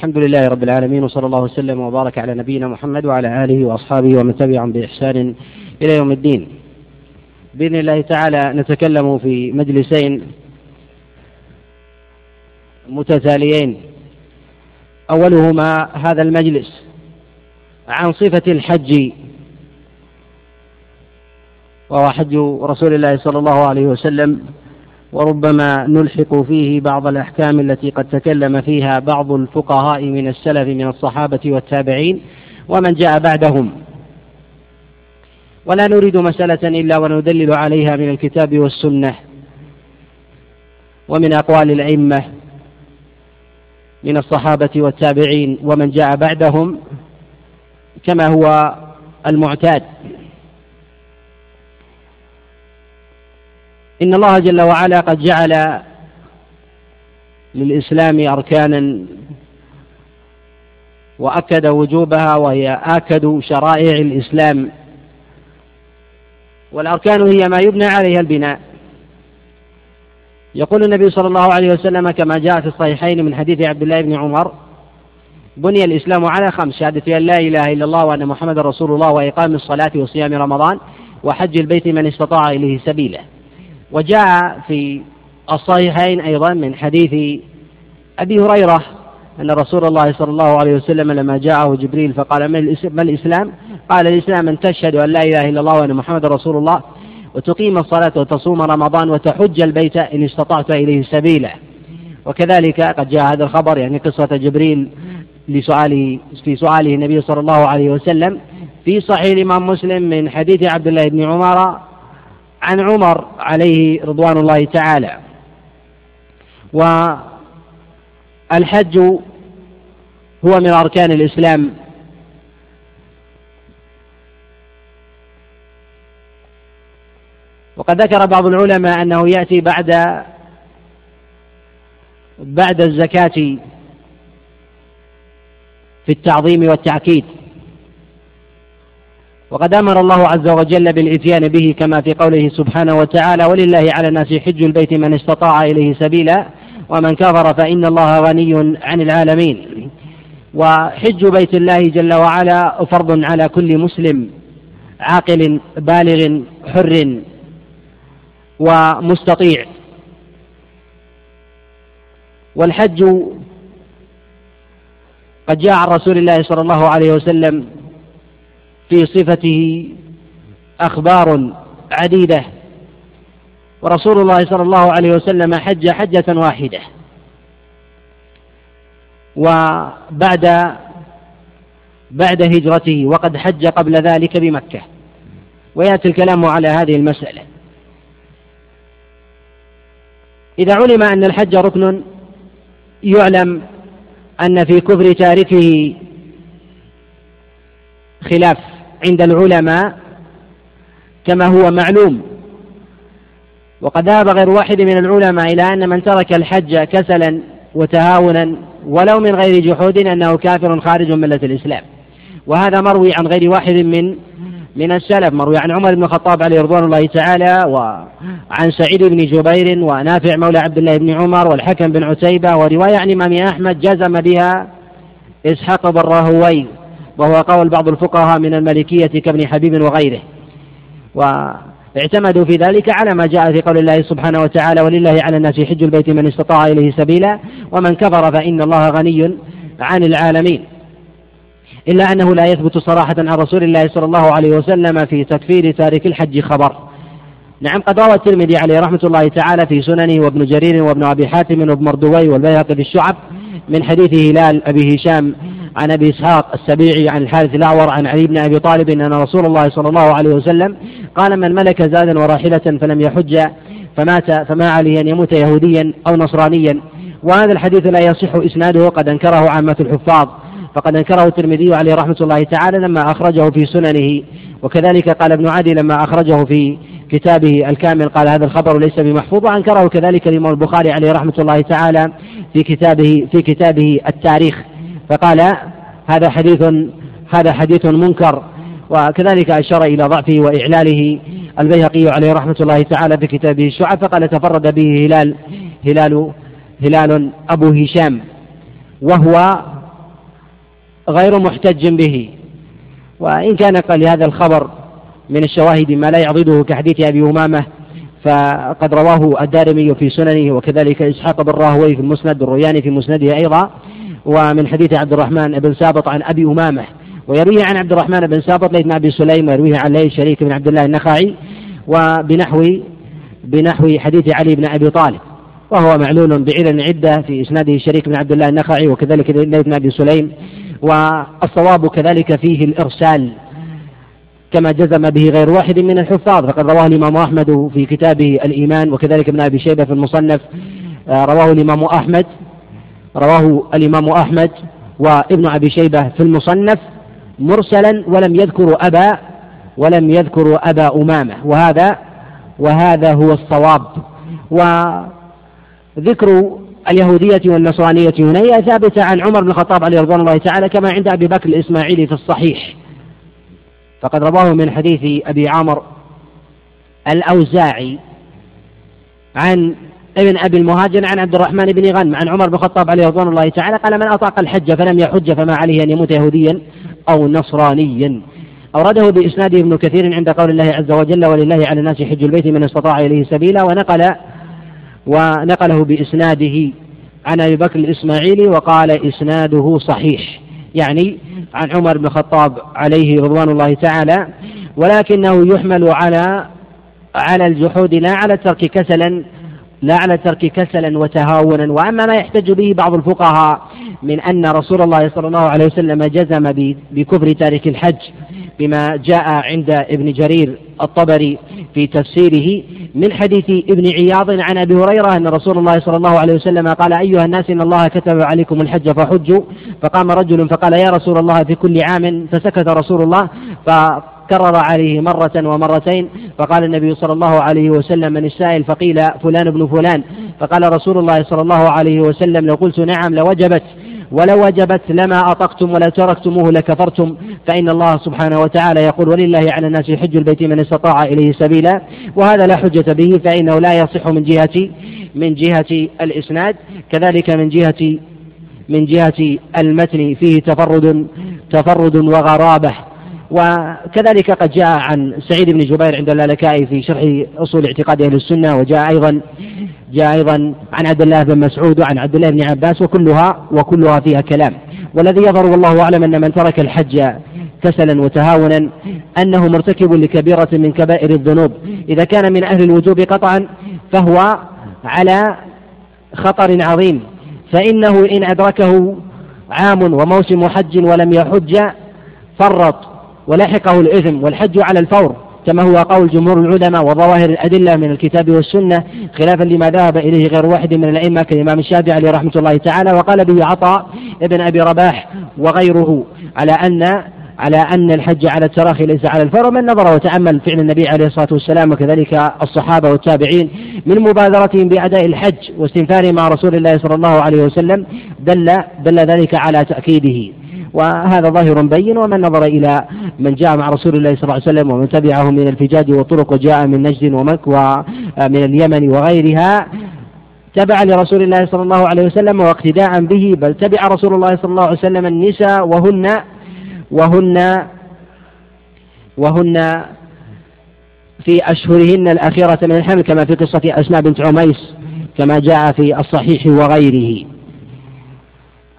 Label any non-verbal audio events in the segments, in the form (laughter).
الحمد لله رب العالمين وصلى الله وسلم وبارك على نبينا محمد وعلى آله وأصحابه ومن تبعهم بإحسان إلى يوم الدين. بإذن الله تعالى نتكلم في مجلسين متتاليين. أولهما هذا المجلس عن صفة الحج. وهو حج رسول الله صلى الله عليه وسلم. وربما نلحق فيه بعض الأحكام التي قد تكلم فيها بعض الفقهاء من السلف من الصحابة والتابعين ومن جاء بعدهم. ولا نريد مسألة إلا وندلل عليها من الكتاب والسنة ومن أقوال الأئمة من الصحابة والتابعين ومن جاء بعدهم كما هو المعتاد. إن الله جل وعلا قد جعل للإسلام أركانا وأكد وجوبها وهي آكد شرائع الإسلام والأركان هي ما يبنى عليها البناء. يقول النبي صلى الله عليه وسلم كما جاء في الصحيحين من حديث عبد الله بن عمر بني الإسلام على خمس شهادة أن لا إله إلا الله وأن محمد رسول الله وإقام الصلاة وصيام رمضان وحج البيت من استطاع إليه سبيلا وجاء في الصحيحين أيضا من حديث أبي هريرة أن رسول الله صلى الله عليه وسلم لما جاءه جبريل فقال ما الإسلام؟ قال الإسلام أن تشهد أن لا إله إلا الله وأن محمد رسول الله وتقيم الصلاة وتصوم رمضان وتحج البيت إن استطعت إليه سبيلا وكذلك قد جاء هذا الخبر يعني قصة جبريل لسؤاله في سؤاله النبي صلى الله عليه وسلم في صحيح الإمام مسلم من حديث عبد الله بن عمر عن عمر عليه رضوان الله تعالى. والحج هو من أركان الإسلام. وقد ذكر بعض العلماء أنه يأتي بعد بعد الزكاة في التعظيم والتأكيد. وقد أمر الله عز وجل بالإتيان به كما في قوله سبحانه وتعالى ولله على الناس حج البيت من استطاع إليه سبيلا ومن كفر فإن الله غني عن العالمين. وحج بيت الله جل وعلا فرض على كل مسلم عاقل بالغ حر ومستطيع. والحج قد جاء عن رسول الله صلى الله عليه وسلم في صفته أخبار عديدة. ورسول الله صلى الله عليه وسلم حج حجة واحدة. وبعد بعد هجرته وقد حج قبل ذلك بمكة. ويأتي الكلام على هذه المسألة. إذا علم أن الحج ركن يعلم أن في كفر تاركه خلاف. عند العلماء كما هو معلوم. وقد ذهب غير واحد من العلماء إلى أن من ترك الحج كسلا وتهاونا ولو من غير جحود أنه كافر خارج من ملة الإسلام. وهذا مروي عن غير واحد من من السلف مروي عن عمر بن الخطاب عليه رضوان الله تعالى وعن سعيد بن جبير ونافع مولى عبد الله بن عمر والحكم بن عتيبة ورواية عن إمام أحمد جزم بها إسحاق بن راهوي وهو قول بعض الفقهاء من المالكية كابن حبيب وغيره. واعتمدوا في ذلك على ما جاء في قول الله سبحانه وتعالى ولله على الناس حج البيت من استطاع إليه سبيلا ومن كفر فإن الله غني عن العالمين. إلا أنه لا يثبت صراحة عن رسول الله صلى الله عليه وسلم في تكفير تارك الحج خبر. نعم قد روى الترمذي عليه رحمة الله تعالى في سننه وابن جرير وابن أبي حاتم وابن مردوي والبيهقي في الشعب من حديث هلال أبي هشام عن أبي إسحاق السبيعي عن الحارث الأعور عن علي بن أبي طالب إن رسول الله صلى الله عليه وسلم قال من ملك زادا وراحلة فلم يحج فمات فما عليه أن يموت يهوديا أو نصرانيا. وهذا الحديث لا يصح إسناده قد أنكره عامة الحفاظ. فقد أنكره الترمذي عليه رحمة الله تعالى لما أخرجه في سننه. وكذلك قال ابن عدي لما أخرجه في كتابه الكامل قال هذا الخبر ليس بمحفوظ. وأنكره كذلك الإمام البخاري عليه رحمة الله تعالى في كتابه في كتابه التاريخ. فقال هذا حديث هذا حديث منكر. وكذلك أشار إلى ضعفه وإعلاله. البيهقي عليه رحمة الله تعالى في كتابه الشعب فقال تفرد به هلال هلال هلال أبو هشام. وهو غير محتج به. وإن كان قال لهذا الخبر من الشواهد ما لا يعضده كحديث أبي أمامة فقد رواه الدارمي في سننه وكذلك إسحاق بن راهوي في المسند الرياني في مسنده أيضا. ومن حديث عبد الرحمن بن سابط عن أبي أمامة ويرويه عن عبد الرحمن بن سابط ليث بن أبي سليم ويرويه عن ليث شريك بن عبد الله النخعي وبنحو بنحو حديث علي بن أبي طالب وهو معلول بعلل عدة في إسناده شريك بن عبد الله النخعي وكذلك ليث بن أبي سليم والصواب كذلك فيه الإرسال كما جزم به غير واحد من الحفاظ فقد رواه الإمام أحمد في كتابه الإيمان وكذلك ابن أبي شيبة في المصنف آه، رواه الإمام أحمد رواه الإمام أحمد وابن أبي شيبة في المصنف مرسلا ولم يذكر أبا ولم يذكر أبا أمامة. وهذا وهذا هو الصواب. وذكر اليهودية والنصرانية هنا. هي ثابتة عن عمر بن الخطاب عليه رضوان الله تعالى كما عند أبي بكر الإسماعيلي في الصحيح. فقد رواه من حديث أبي عمر الأوزاعي عن ابن أبي المهاجر عن عبد الرحمن بن غنم عن عمر بن الخطاب عليه رضوان الله تعالى قال من أطاق الحج فلم يحج فما عليه أن يموت يهوديا أو نصرانيا. أورده بإسناده ابن كثير عند قول الله عز وجل ولله على الناس حج البيت من استطاع إليه سبيلا ونقل ونقله بإسناده عن أبي بكر الإسماعيلي وقال إسناده صحيح يعني عن عمر بن الخطاب عليه رضوان الله تعالى. ولكنه يحمل على على الجحود لا على الترك كسلا لا على الترك كسلا وتهاونا. وأما ما يحتج به بعض الفقهاء من أن رسول الله صلى الله عليه وسلم جزم بكفر تارك الحج بما جاء عند ابن جرير الطبري في تفسيره من حديث ابن عياض عن أبي هريرة أن رسول الله صلى الله عليه وسلم قال أيها الناس إن الله كتب عليكم الحج فحجوا. فقام رجل فقال يا رسول الله في كل عام فسكت رسول الله. فكرر عليه مرة ومرتين فقال النبي صلى الله عليه وسلم من السائل فقيل فلان ابن فلان. فقال رسول الله صلى الله عليه وسلم لو قلت نعم لوجبت ولو وجبت لما أطقتم ولا تركتموه لكفرتم. فإن الله سبحانه وتعالى يقول ولله على الناس حج البيت من استطاع إليه سبيلا. وهذا لا حجة به فإنه لا يصح من جهة من جهة الإسناد. كذلك من جهة من جهة المتن فيه تفرد تفرد وغرابة. وكذلك قد جاء عن سعيد بن جبير عند اللالكائي في شرح أصول اعتقاد أهل السنة وجاء أيضا جاء أيضا عن عبد الله بن مسعود وعن عبد الله بن عباس وكلها وكلها فيها كلام. والذي يظهر والله أعلم أن من ترك الحج كسلا وتهاونا أنه مرتكب لكبيرة من كبائر الذنوب. إذا كان من أهل الوجوب قطعا فهو على خطر عظيم. فإنه إن أدركه عام وموسم حج ولم يحج فرط. ولحقه الإثم والحج على الفور كما هو قول جمهور العلماء وظواهر الأدلة من الكتاب والسنة خلافا لما ذهب إليه غير واحد من الأئمة كالإمام الشافعي عليه رحمة الله تعالى وقال به عطاء ابن أبي رباح وغيره على أن على أن الحج على التراخي ليس على الفور من نظر وتأمل فعل النبي عليه الصلاة والسلام وكذلك الصحابة والتابعين من مبادرتهم بأداء الحج واستنفارهم مع رسول الله صلى الله عليه وسلم دل دل ذلك على تأكيده. وهذا ظاهر بين ومن نظر إلى من جاء مع رسول الله صلى الله عليه وسلم ومن تبعه من الفجاج والطرق وجاء من نجد ومك ومن اليمن وغيرها تبع لرسول الله صلى الله عليه وسلم واقتداء به بل تبع رسول الله صلى الله عليه وسلم النساء وهن وهن وهن في أشهرهن الأخيرة من الحمل كما في قصة أسماء بنت عميس كما جاء في الصحيح وغيره.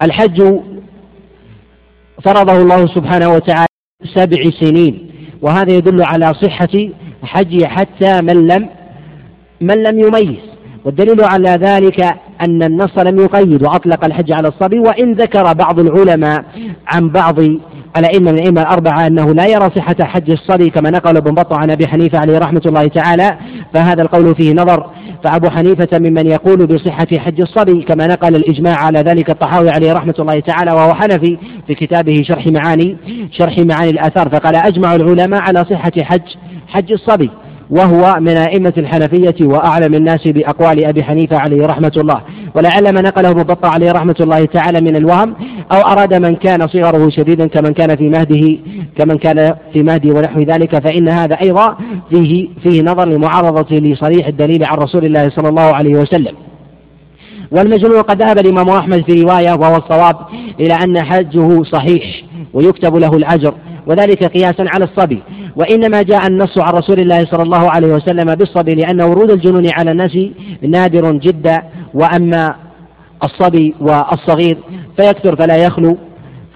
الحج فرضه الله سبحانه وتعالى سبع سنين. وهذا يدل على صحة حج حتى من لم من لم يميز. والدليل على ذلك أن النص لم يقيد وأطلق الحج على الصبي وإن ذكر بعض العلماء عن بعض الأئمة من الأئمة الأربعة أنه لا يرى صحة حج الصبي كما نقل ابن بطة عن أبي حنيفة عليه رحمة الله تعالى فهذا القول فيه نظر. فأبو حنيفة ممن يقول بصحة حج الصبي كما نقل الإجماع على ذلك الطحاوي عليه رحمة الله تعالى وهو حنفي في كتابه شرح معاني شرح معاني الآثار. فقال أجمع العلماء على صحة حج حج الصبي. وهو من أئمة الحنفية وأعلم الناس بأقوال أبي حنيفة عليه رحمة الله. ولعل ما نقله ابن عليه رحمة الله تعالى من الوهم أو أراد من كان صغره شديدا كمن كان في مهده كمن كان في مهده ونحو ذلك فإن هذا أيضا فيه فيه نظر لمعارضة لصريح الدليل عن رسول الله صلى الله عليه وسلم. والمجنون قد ذهب الإمام أحمد في رواية وهو الصواب إلى أن حجه صحيح ويكتب له الأجر. وذلك قياسا على الصبي. وإنما جاء النص عن رسول الله صلى الله عليه وسلم بالصبي لأن ورود الجنون على الناس نادر جدا. وأما الصبي والصغير فيكثر فلا يخلو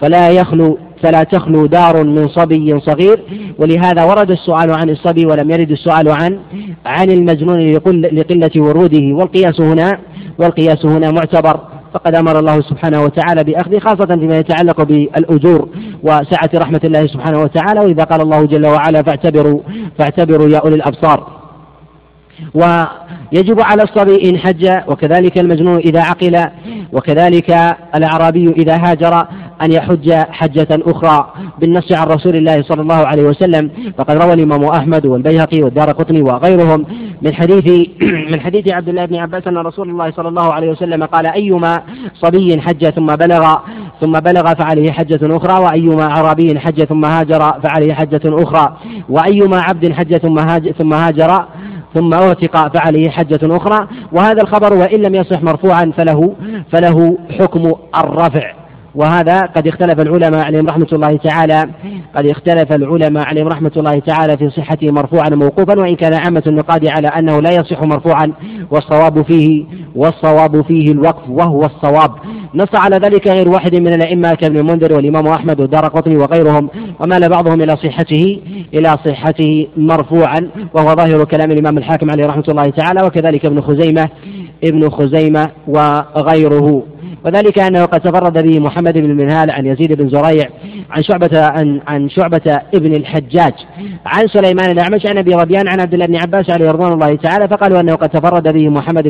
فلا يخلو فلا تخلو دار من صبي صغير. ولهذا ورد السؤال عن الصبي ولم يرد السؤال عن عن المجنون لقلة وروده. والقياس هنا والقياس هنا معتبر. فقد أمر الله سبحانه وتعالى باخذ خاصة فيما يتعلق بالأجور وسعة رحمة الله سبحانه وتعالى وإذا قال الله جل وعلا فاعتبروا فاعتبروا يا أولي الأبصار. ويجب على الصبي إن حج وكذلك المجنون إذا عقل وكذلك الأعرابي إذا هاجر. أن يحج حجة أخرى بالنص عن رسول الله صلى الله عليه وسلم. فقد روى الإمام أحمد والبيهقي والدار قطني وغيرهم من حديث (clears throat) من حديث عبد الله بن عباس أن رسول الله صلى الله عليه وسلم قال أيما صبي حج ثم بلغ ثم بلغ فعليه حجة أخرى وأيما أعرابي حج ثم هاجر فعليه حجة أخرى وأيما عبد حج ثم هاجر, ثم هاجر ثم أعتق فعليه حجة أخرى. وهذا الخبر وإن لم يصح مرفوعا فله فله حكم الرفع. وهذا قد اختلف العلماء عليهم رحمة الله تعالى. قد اختلف العلماء عليهم رحمة الله تعالى في صحته مرفوعا وموقوفا وإن كان عامة النقاد على أنه لا يصح مرفوعا. والصواب فيه والصواب فيه الوقف وهو الصواب. نص على ذلك غير واحد من الأئمة كابن المنذر والإمام أحمد والدار قطني وغيرهم. ومال بعضهم إلى صحته إلى صحته مرفوعا وهو ظاهر كلام الإمام الحاكم عليه رحمة الله تعالى وكذلك ابن خزيمة ابن خزيمة وغيره. وذلك أنه قد تفرد به محمد بن المنهال عن يزيد بن زريع عن شعبة عن, عن شعبة ابن الحجاج. عن سليمان الأعمش عن أبي ربيان عن عبد الله بن عباس عليه رضوان الله تعالى فقالوا أنه قد تفرد به محمد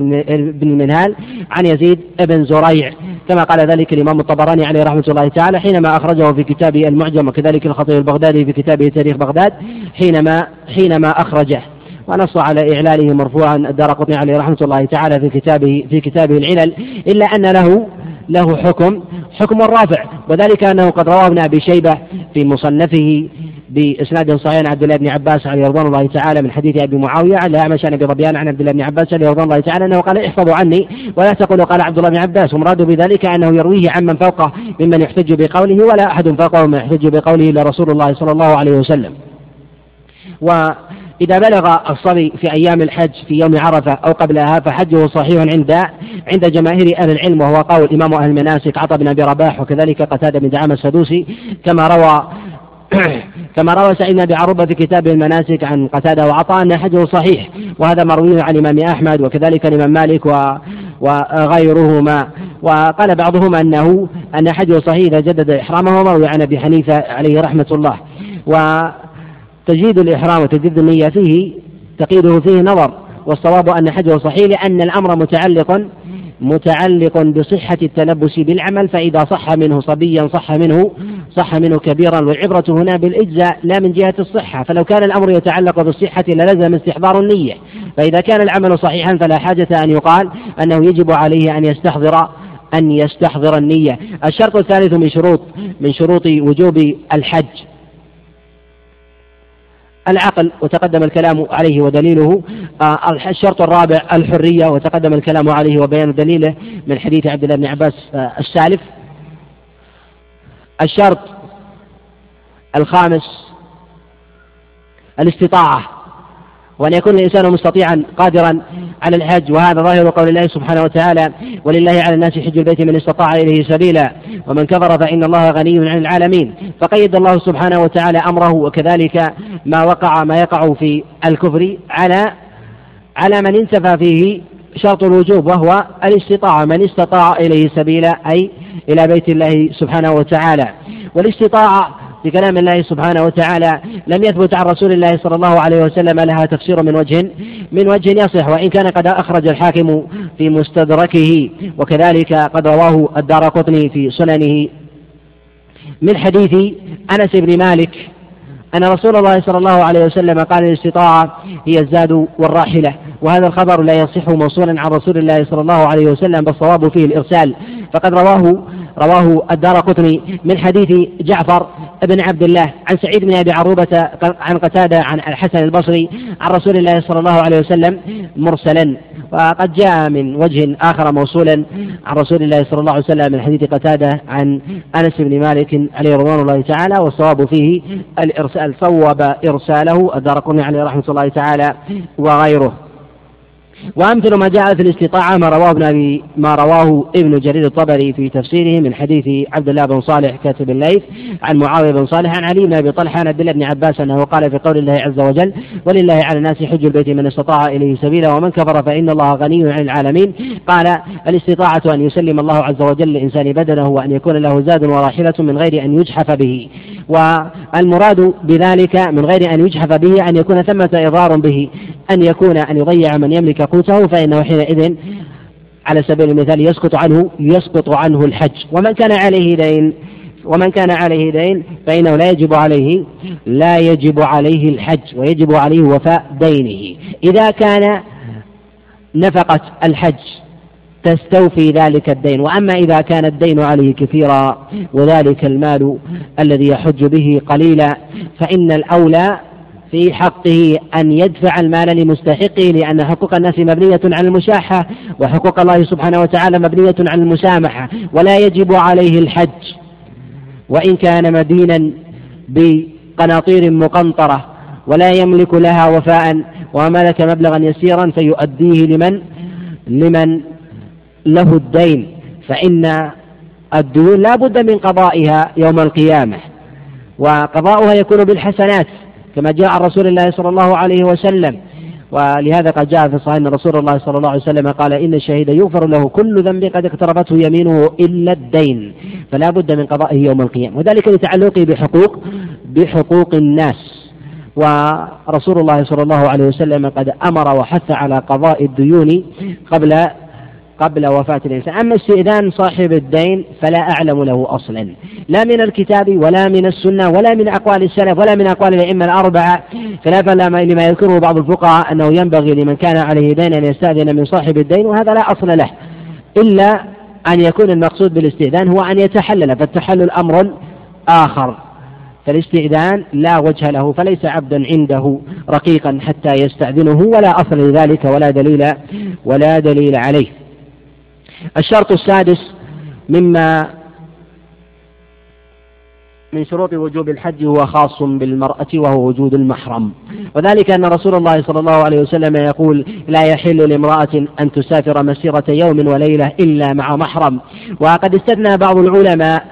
بن المنهال عن يزيد بن زريع. كما قال ذلك الإمام الطبراني عليه رحمة الله تعالى حينما أخرجه في كتابه المعجم وكذلك الخطيب البغدادي في كتابه تاريخ بغداد حينما حينما أخرجه. ونص على إعلاله مرفوعا الدار قطني عليه رحمة الله تعالى في كتابه في كتابه العلل إلا أن له له حكم حكم الرافع وذلك أنه قد روى ابن أبي شيبة في مصنفه بإسناد صحيح عن عبد الله بن عباس عليه رضوان الله تعالى من حديث أبي معاوية عن أعمش عن أبي ربيان عن عبد الله بن عباس عليه رضوان الله تعالى أنه قال احفظوا عني ولا تقولوا قال عبد الله بن عباس. ومراد بذلك أنه يرويه عمن فوقه ممن يحتج بقوله ولا أحد فوقه من يحتج بقوله إلا رسول الله صلى الله عليه وسلم. و إذا بلغ الصبي في أيام الحج في يوم عرفة أو قبلها فحجه صحيح عند عند جماهير أهل العلم وهو قول إمام أهل المناسك عطى بن أبي رباح وكذلك قتادة بن دعامة السدوسي كما روى (coughs) كما روى سعيد بن أبي عروبة في كتابه المناسك عن قتادة وعطاء أن حجه صحيح وهذا مروي عن الإمام أحمد وكذلك الإمام مالك و وغيرهما. وقال بعضهم أنه أن حجه صحيح إذا جدد إحرامه ومروي عن أبي حنيفة عليه رحمة الله. و تجديد الإحرام وتجديد النية فيه تقييده فيه نظر والصواب أن حجه صحيح لأن الأمر متعلق متعلق بصحة التلبس بالعمل فإذا صح منه صبيا صح منه صح منه كبيرا والعبرة هنا بالإجزاء لا من جهة الصحة. فلو كان الأمر يتعلق بالصحة للزم استحضار النية. فإذا كان العمل صحيحا فلا حاجة أن يقال أنه يجب عليه أن يستحضر أن يستحضر النية. الشرط الثالث من شروط من شروط وجوب الحج. العقل وتقدم الكلام عليه ودليله. آه، الشرط الرابع الحرية وتقدم الكلام عليه وبيان دليله من حديث عبد الله بن عباس آه، السالف. الشرط الخامس الاستطاعة. وأن يكون الإنسان مستطيعا قادرا على الحج. وهذا ظاهر قول الله سبحانه وتعالى ولله على الناس حج البيت من استطاع إليه سبيلا ومن كفر فإن الله غني عن العالمين. فقيد الله سبحانه وتعالى أمره وكذلك ما وقع ما يقع في الكفر على على من انتفى فيه شرط الوجوب وهو الاستطاعة من استطاع إليه سبيلا أي إلى بيت الله سبحانه وتعالى. والاستطاعة في كلام الله سبحانه وتعالى لم يثبت عن رسول الله صلى الله عليه وسلم لها تفسير من وجه من وجه يصح وإن كان قد أخرج الحاكم في مستدركه وكذلك قد رواه الدار قطني في سننه. من حديث أنس بن مالك أن رسول الله صلى الله عليه وسلم قال الاستطاعة هي الزاد والراحلة وهذا الخبر لا يصح موصولا عن رسول الله صلى الله عليه وسلم بالصواب فيه الإرسال. فقد رواه رواه الدار قطني من حديث جعفر بن عبد الله عن سعيد بن أبي عروبة عن قتادة عن الحسن البصري عن رسول الله صلى الله عليه وسلم مرسلا. وقد جاء من وجه آخر موصولا عن رسول الله صلى الله عليه وسلم من حديث قتادة عن أنس بن مالك عليه رضوان الله تعالى والصواب فيه الإرسال صوب إرساله الدار عليه رحمة الله تعالى وغيره. وأمثل ما جاء في الاستطاعة ما رواه ابن أبي ما رواه ابن جرير الطبري في تفسيره من حديث عبد الله بن صالح كاتب الليث عن معاوية بن صالح عن علي بن أبي طلحة عن عبد الله بن عباس أنه قال في قول الله عز وجل ولله على الناس حج البيت من استطاع إليه سبيلا ومن كفر فإن الله غني عن العالمين قال الاستطاعة أن يسلم الله عز وجل للإنسان بدنه وأن يكون له زاد وراحلة من غير أن يجحف به. والمراد بذلك من غير أن يجحف به أن يكون ثمة إضرار به أن يكون أن يضيع من يملك قوته فإنه حينئذ على سبيل المثال يسقط عنه يسقط عنه الحج. ومن كان عليه دين ومن كان عليه دين فإنه لا يجب عليه لا يجب عليه الحج ويجب عليه وفاء دينه. إذا كان نفقة الحج تستوفي ذلك الدين وأما إذا كان الدين عليه كثيرا وذلك المال الذي يحج به قليلا فإن الأولى في حقه أن يدفع المال لمستحقه لأن حقوق الناس مبنية على المشاحة وحقوق الله سبحانه وتعالى مبنية على المسامحة ولا يجب عليه الحج. وإن كان مدينا بقناطير مقنطرة ولا يملك لها وفاء وملك مبلغا يسيرا فيؤديه لمن؟ لمن له الدين. فإن الديون لا بد من قضائها يوم القيامة وقضاؤها يكون بالحسنات. كما جاء عن رسول الله صلى الله عليه وسلم. ولهذا قد جاء في الصحيح أن رسول الله صلى الله عليه وسلم قال إن الشهيد يغفر له كل ذنب قد اقتربته يمينه إلا الدين فلا بد من قضائه يوم القيامة. وذلك لتعلقه بحقوق بحقوق الناس. ورسول الله صلى الله عليه وسلم قد أمر وحث على قضاء الديون قبل قبل وفاة الإنسان. أما استئذان صاحب الدين فلا أعلم له أصلا. لا من الكتاب ولا من السنة ولا من أقوال السلف ولا من أقوال الأئمة الأربعة. خلافا لما يذكره بعض الفقهاء أنه ينبغي لمن كان عليه دين أن يستأذن من صاحب الدين وهذا لا أصل له. إلا أن يكون المقصود بالاستئذان هو أن يتحلل فالتحلل أمر آخر. فالاستئذان لا وجه له فليس عبدا عنده رقيقا حتى يستأذنه ولا أصل لذلك ولا دليل ولا دليل عليه. الشرط السادس مما من شروط وجوب الحج هو خاص بالمرأة وهو وجود المحرم. وذلك أن رسول الله صلى الله عليه وسلم يقول لا يحل لامرأة أن تسافر مسيرة يوم وليلة إلا مع محرم. وقد استثنى بعض العلماء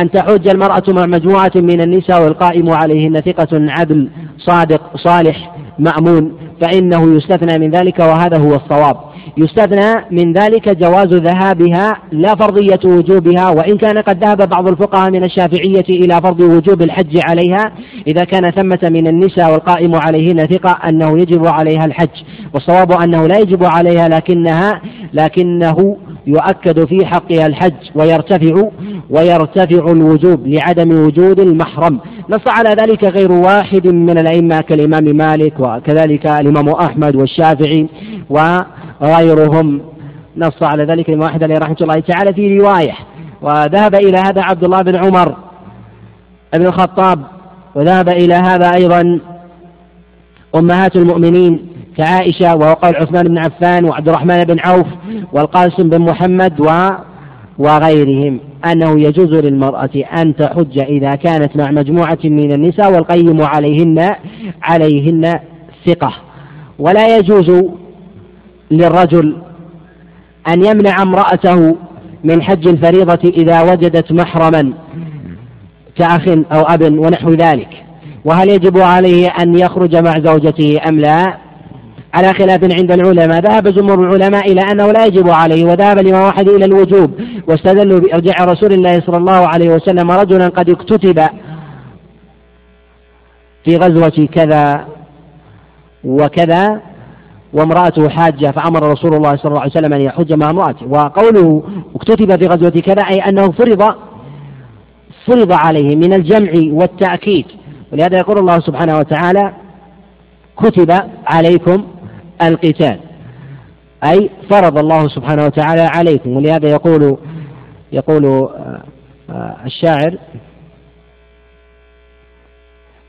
أن تحج المرأة مع مجموعة من النساء والقائم عليهن ثقة عدل صادق صالح مأمون فإنه يستثنى من ذلك وهذا هو الصواب. يستثنى من ذلك جواز ذهابها لا فرضية وجوبها وإن كان قد ذهب بعض الفقهاء من الشافعية إلى فرض وجوب الحج عليها إذا كان ثمة من النساء والقائم عليهن ثقة أنه يجب عليها الحج والصواب أنه لا يجب عليها لكنها لكنه يؤكد في حقها الحج ويرتفع ويرتفع الوجوب لعدم وجود المحرم. نص على ذلك غير واحد من الأئمة كالإمام مالك وكذلك الإمام أحمد والشافعي وغيرهم نص على ذلك الإمام أحمد عليه رحمة الله تعالى في رواية. وذهب إلى هذا عبد الله بن عمر بن الخطاب. وذهب إلى هذا أيضا أمهات المؤمنين كعائشة وقال عثمان بن عفان وعبد الرحمن بن عوف والقاسم بن محمد و وغيرهم. أنه يجوز للمرأة أن تحج إذا كانت مع مجموعة من النساء والقيم عليهن عليهن ثقة. ولا يجوز للرجل أن يمنع امرأته من حج الفريضة إذا وجدت محرما كأخ أو أب ونحو ذلك. وهل يجب عليه أن يخرج مع زوجته أم لا؟ على خلاف عند العلماء ذهب جمهور العلماء إلى أنه لا يجب عليه وذهب الإمام أحد إلى الوجوب. واستدلوا بإرجاع رسول الله صلى الله عليه وسلم رجلا قد اكتتب في غزوة كذا وكذا وامرأته حاجة فأمر رسول الله صلى الله عليه وسلم أن يحج مع امرأته. وقوله اكتتب في غزوة كذا أي أنه فرض فرض عليه من الجمع والتأكيد. ولهذا يقول الله سبحانه وتعالى كتب عليكم القتال أي فرض الله سبحانه وتعالى عليكم. ولهذا يقول يقول آه، آه، الشاعر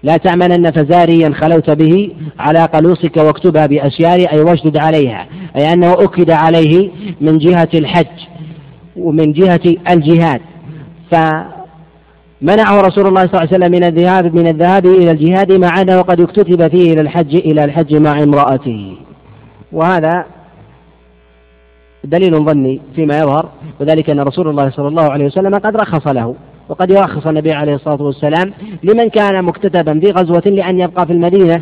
لا تعملن فزاريا خلوت به على قلوصك واكتبها بأسيار أي واشدد عليها أي أنه أكد عليه من جهة الحج ومن جهة الجهاد. فمنعه رسول الله صلى الله عليه وسلم من الذهاب من الذهاب إلى الجهاد مع أنه قد اكتتب فيه إلى الحج إلى الحج مع امرأته. وهذا دليل ظني فيما يظهر وذلك أن رسول الله صلى الله عليه وسلم قد رخص له. وقد يرخص النبي عليه الصلاة والسلام لمن كان مكتتبا في غزوة لأن يبقى في المدينة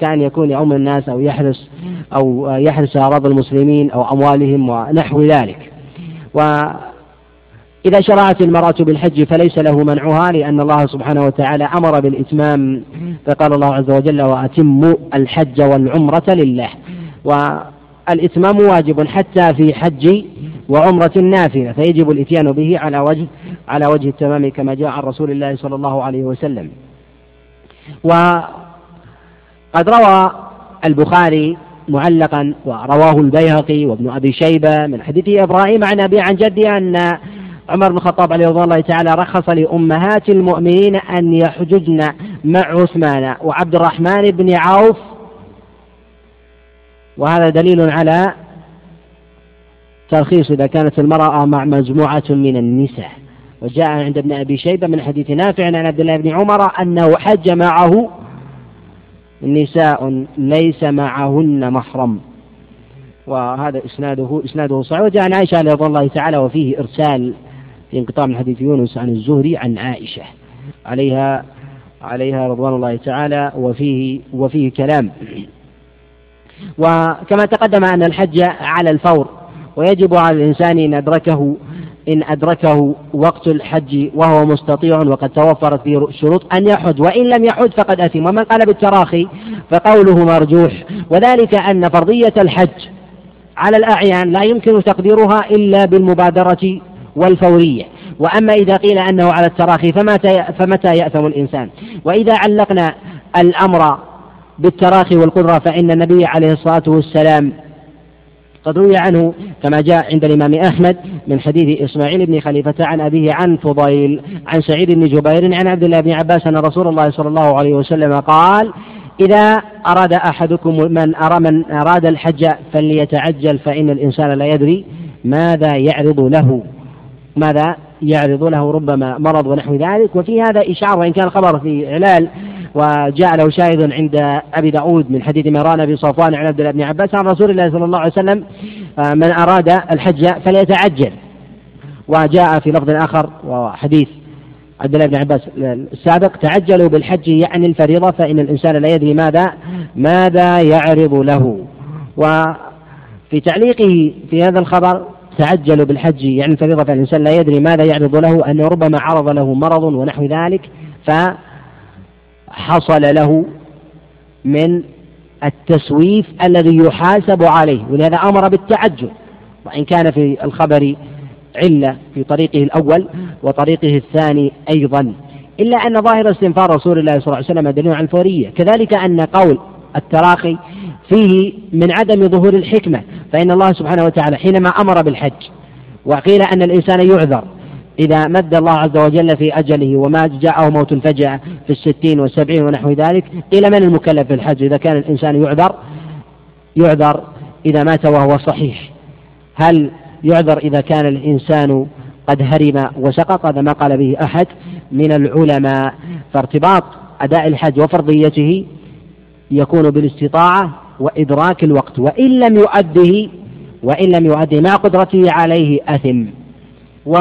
كان يكون يؤم الناس أو يحرس أو يحرس أراضي المسلمين أو أموالهم ونحو ذلك. وإذا شرعت المرأة بالحج فليس له منعها لأن الله سبحانه وتعالى أمر بالإتمام فقال الله عز وجل وأتموا الحج والعمرة لله. والإتمام واجب حتى في حج وعمرة نافلة فيجب الإتيان به على وجه على وجه التمام كما جاء عن رسول الله صلى الله عليه وسلم. وقد روى البخاري معلقا ورواه البيهقي وابن أبي شيبة من حديث إبراهيم عن أبي عن جدي أن عمر بن الخطاب عليه رضوان الله تعالى رخص لأمهات المؤمنين أن يحججن مع عثمان وعبد الرحمن بن عوف. وهذا دليل على ترخيص إذا كانت المرأة مع مجموعة من النساء. وجاء عند ابن أبي شيبة من حديث نافع عن عبد الله بن عمر أنه حج معه نساء ليس معهن محرم. وهذا إسناده إسناده صحيح. وجاء عن عائشة رضي الله تعالى وفيه إرسال في انقطاع من حديث يونس عن الزهري عن عائشة. عليها عليها رضوان الله تعالى وفيه وفيه كلام. وكما تقدم أن الحج على الفور. ويجب على الإنسان إن أدركه إن أدركه وقت الحج وهو مستطيع وقد توفرت فيه شروط أن يحج وإن لم يحج فقد أثم ومن قال بالتراخي فقوله مرجوح وذلك أن فرضية الحج على الأعيان لا يمكن تقديرها إلا بالمبادرة والفورية. وأما إذا قيل أنه على التراخي فمتى فمتى يأثم الإنسان؟ وإذا علقنا الأمر بالتراخي والقدرة فإن النبي عليه الصلاة والسلام قد روي عنه كما جاء عند الإمام أحمد من حديث إسماعيل بن خليفة عن أبيه عن فضيل عن سعيد بن جبير عن عبد الله بن عباس أن رسول الله صلى الله عليه وسلم قال إذا أراد أحدكم من أرى من أراد الحج فليتعجل فإن الإنسان لا يدري ماذا يعرض له ماذا يعرض له ربما مرض ونحو ذلك وفي هذا إشعار وإن كان الخبر في إعلال وجاء له شاهد عند أبي داود من حديث ميران بن صفوان عن عبد الله بن عباس عن رسول الله صلى الله عليه وسلم آه، من أراد الحج فليتعجل. وجاء في لفظ آخر وحديث عبد الله بن عباس السابق تعجلوا بالحج يعني الفريضة فإن الإنسان لا يدري ماذا ماذا يعرض له. وفي تعليقه في هذا الخبر تعجلوا بالحج يعني الفريضة فالإنسان لا يدري ماذا يعرض له أنه ربما عرض له مرض ونحو ذلك ف حصل له من التسويف الذي يحاسب عليه ولهذا أمر بالتعجل. وإن كان في الخبر علة في طريقه الأول وطريقه الثاني أيضا. إلا أن ظاهر استنفار رسول الله صلى الله عليه وسلم دليل على الفورية. كذلك أن قول التراخي فيه من عدم ظهور الحكمة فإن الله سبحانه وتعالى حينما أمر بالحج وقيل أن الإنسان يعذر إذا مد الله عز وجل في أجله وما جاءه موت فجأة في الستين والسبعين ونحو ذلك قيل من المكلف في الحج إذا كان الإنسان يعذر يعذر إذا مات وهو صحيح. هل يعذر إذا كان الإنسان قد هرم وسقط؟ هذا ما قال به أحد من العلماء. فارتباط أداء الحج وفرضيته يكون بالاستطاعة وإدراك الوقت وإن لم يؤده وإن لم يؤده مع قدرته عليه أثم. و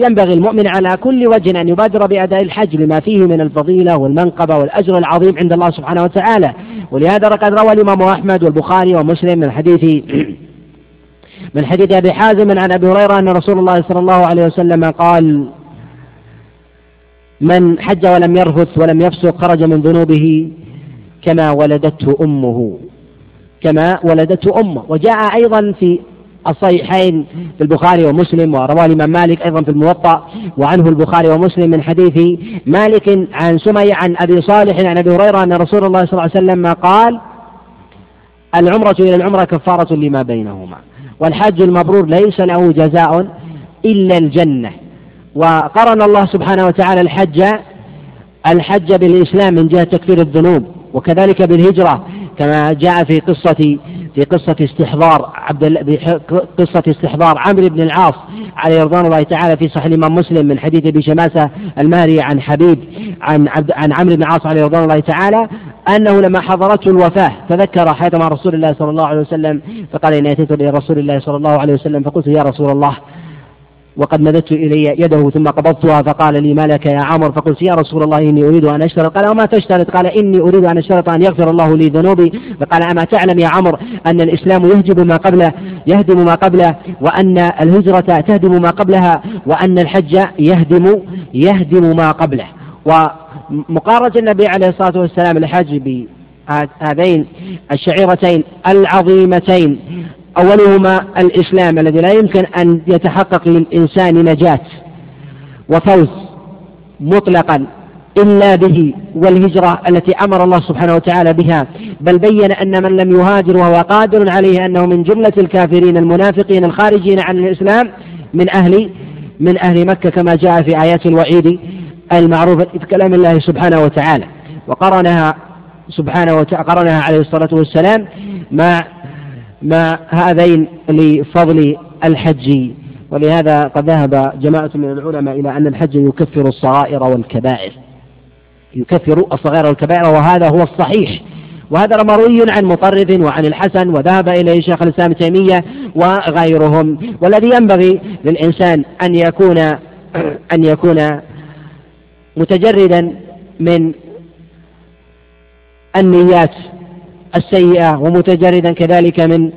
ينبغي المؤمن على كل وجه أن يبادر بأداء الحج لما فيه من الفضيلة والمنقبة والأجر العظيم عند الله سبحانه وتعالى. ولهذا قد روى الإمام أحمد والبخاري ومسلم من حديث (clears throat) من حديث أبي حازم عن أبي هريرة أن رسول الله صلى الله عليه وسلم قال من حج ولم يرفث ولم يفسق خرج من ذنوبه كما ولدته أمه. كما ولدته أمه. وجاء أيضا في الصحيحين في البخاري ومسلم ورواه الإمام مالك أيضا في الموطأ وعنه البخاري ومسلم من حديث مالك عن سمي عن أبي صالح عن أبي هريرة أن رسول الله صلى الله عليه وسلم قال العمرة إلى العمرة كفارة لما بينهما والحج المبرور ليس له جزاء إلا الجنة. وقرن الله سبحانه وتعالى الحج الحج بالإسلام من جهة تكفير الذنوب وكذلك بالهجرة كما جاء في قصة في قصة استحضار عبد قصة استحضار عمرو بن العاص عليه رضوان الله تعالى في صحيح الإمام مسلم من حديث أبي شماسة الماري عن حبيب عن عبد عن عمرو بن العاص عليه رضوان الله تعالى أنه لما حضرته الوفاة تذكر حياة مع رسول الله صلى الله عليه وسلم فقال إني أتيت إلى رسول الله صلى الله عليه وسلم فقلت يا رسول الله وقد مددت إلي يده ثم قبضتها فقال لي ما لك يا عمر؟ فقلت يا رسول الله إني أريد أن أشترط. قال وما تشترط؟ قال إني أريد أن أشترط أن يغفر الله لي ذنوبي. فقال أما تعلم يا عمر أن الإسلام يهجب ما قبله يهدم ما قبله وأن الهجرة تهدم ما قبلها وأن الحج يهدم يهدم ما قبله. ومقارنة النبي عليه الصلاة والسلام الحج بهذين الشعيرتين العظيمتين أولهما الإسلام الذي لا يمكن أن يتحقق للإنسان نجاة وفوز مطلقا إلا به والهجرة التي أمر الله سبحانه وتعالى بها بل بين أن من لم يهاجر وهو قادر عليه أنه من جملة الكافرين المنافقين الخارجين عن الإسلام من أهل من أهل مكة كما جاء في آيات الوعيد المعروفة في كلام الله سبحانه وتعالى. وقرنها سبحانه وتعالى قرنها عليه الصلاة والسلام مع مع هذين لفضل الحج. ولهذا قد ذهب جماعة من العلماء إلى أن الحج يكفر الصغائر والكبائر. يكفر الصغائر والكبائر وهذا هو الصحيح. وهذا مروي عن مطرف وعن الحسن وذهب إليه شيخ الإسلام تيمية وغيرهم. والذي ينبغي للإنسان أن يكون (clears throat) أن يكون متجردا من النيات السيئة ومتجردا كذلك من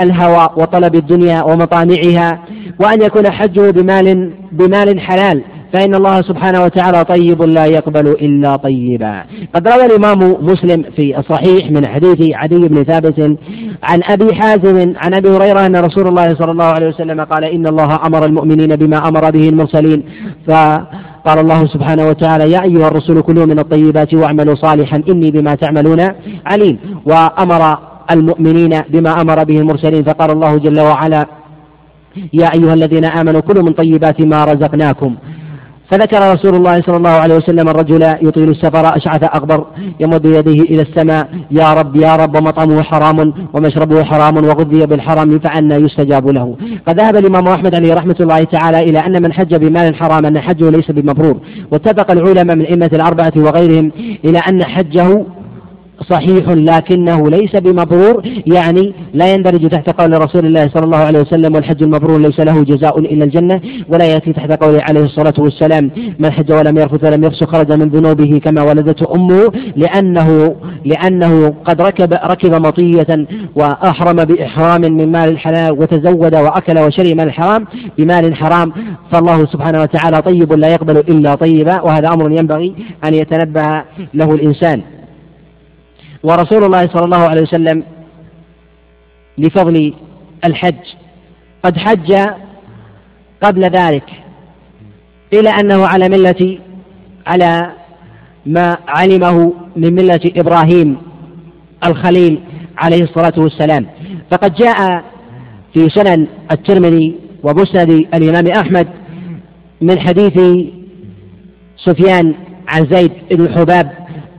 الهوى وطلب الدنيا ومطامعها وأن يكون حجه بمال بمال حلال. فإن الله سبحانه وتعالى طيب لا يقبل إلا طيبا. قد روى الإمام مسلم في الصحيح من حديث عدي بن ثابت عن أبي حازم عن أبي هريرة أن رسول الله صلى الله عليه وسلم قال إن الله أمر المؤمنين بما أمر به المرسلين. فقال الله سبحانه وتعالى يا أيها الرسل كلوا من الطيبات واعملوا صالحا إني بما تعملون عليم. وأمر المؤمنين بما أمر به المرسلين فقال الله جل وعلا يا أيها الذين آمنوا كلوا من طيبات ما رزقناكم. فذكر رسول الله صلى الله عليه وسلم الرجل يطيل السفر أشعث أغبر يمد يديه إلى السماء يا رب يا رب ومطعمه حرام ومشربه حرام وغذي بالحرام فأنا يستجاب له قد ذهب الإمام أحمد عليه رحمة الله تعالى إلى أن من حج بمال حرام أن حجه ليس بمبرور واتفق العلماء من أئمة الأربعة وغيرهم إلى أن حجه صحيح لكنه ليس بمبرور يعني لا يندرج تحت قول رسول الله صلى الله عليه وسلم والحج المبرور ليس له جزاء إلا الجنة ولا يأتي تحت قوله عليه الصلاة والسلام من حج ولم يرفث ولم يفسق خرج من ذنوبه كما ولدته أمه لأنه لأنه قد ركب ركب مطية وأحرم بإحرام من مال الحلال وتزود وأكل وشرب من الحرام بمال حرام. فالله سبحانه وتعالى طيب لا يقبل إلا طيبا وهذا أمر ينبغي أن يتنبه له الإنسان. ورسول الله صلى الله عليه وسلم لفضل الحج. قد حج قبل ذلك إلى أنه على ملة على ما علمه من ملة إبراهيم الخليل عليه الصلاة والسلام. فقد جاء في سنن الترمذي ومسند الإمام أحمد من حديث سفيان عن زيد بن حباب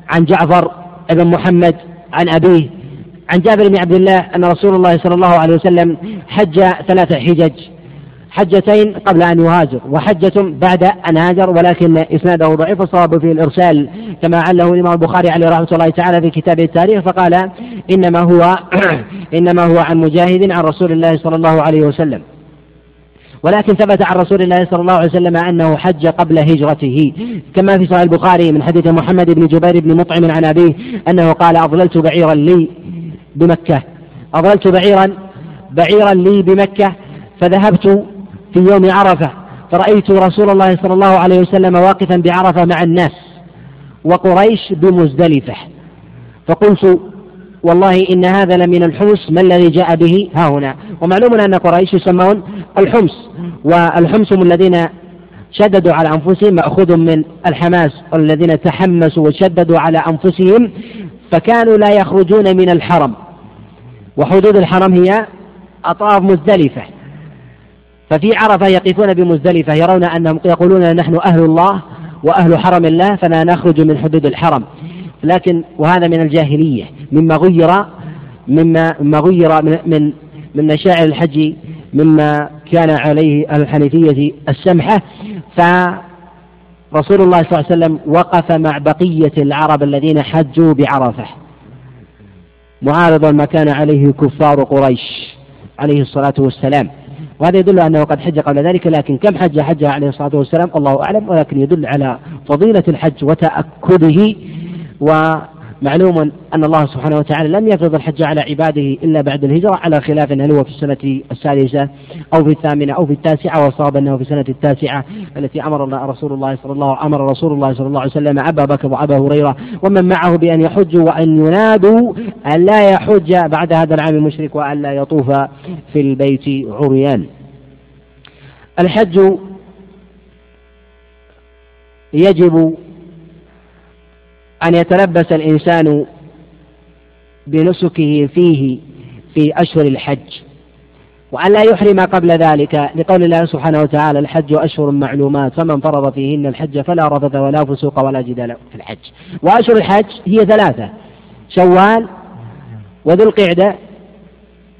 عن جعفر بن محمد عن أبيه عن جابر بن عبد الله أن رسول الله صلى الله عليه وسلم حج ثلاث حجج حجتين قبل أن يهاجر وحجة بعد أن هاجر ولكن إسناده ضعيف الصواب في الإرسال كما عله الإمام البخاري عليه رحمة الله تعالى في كتابه التاريخ فقال إنما هو (clears throat) إنما هو عن مجاهد عن رسول الله صلى الله عليه وسلم. ولكن ثبت عن رسول الله صلى الله عليه وسلم أنه حج قبل هجرته. كما في صحيح البخاري من حديث محمد بن جبير بن مطعم عن أبيه أنه قال أضللت بعيرا لي بمكة. أضللت بعيرا بعيرا لي بمكة فذهبت في يوم عرفة فرأيت رسول الله صلى الله عليه وسلم واقفا بعرفة مع الناس وقريش بمزدلفة. فقلت والله إن هذا لمن الحمص ما الذي جاء به؟ ها هنا. ومعلوم أن قريش يسمون الحمص والحمص هم الذين شددوا على أنفسهم مأخوذ من الحماس الذين تحمسوا وشددوا على أنفسهم فكانوا لا يخرجون من الحرم. وحدود الحرم هي أطراف مزدلفة. ففي عرفة يقفون بمزدلفة يرون أنهم يقولون نحن أهل الله وأهل حرم الله فلا نخرج من حدود الحرم. لكن وهذا من الجاهلية. مما غير مما مما غير من من, من مشاعر الحج مما كان عليه الحنيفية السمحة. فرسول الله صلى الله عليه وسلم وقف مع بقية العرب الذين حجوا بعرفة. معارضا ما كان عليه كفار قريش عليه الصلاة والسلام. وهذا يدل أنه قد حج قبل ذلك لكن كم حج حج عليه الصلاة والسلام؟ الله أعلم ولكن يدل على فضيلة الحج وتأكده. ومعلوم أن الله سبحانه وتعالى لم يفرض الحج على عباده إلا بعد الهجرة على خلاف هل هو في السنة السادسة أو في الثامنة أو في التاسعة والصواب أنه في السنة التاسعة التي أمر رسول الله صلى الله أمر رسول الله صلى الله عليه وسلم أبا بكر وأبا هريرة ومن معه بأن يحجوا وأن ينادوا أن لا يحج بعد هذا العام المشرك وأن لا يطوف في البيت عريان الحج يجب أن يتلبس الإنسان بنسكه فيه في أشهر الحج وأن لا يحرم قبل ذلك. لقول الله سبحانه وتعالى الحج أشهر معلومات فمن فرض فيهن الحج فلا رفث ولا فسوق ولا جدال في الحج. وأشهر الحج هي ثلاثة شوال وذو القعدة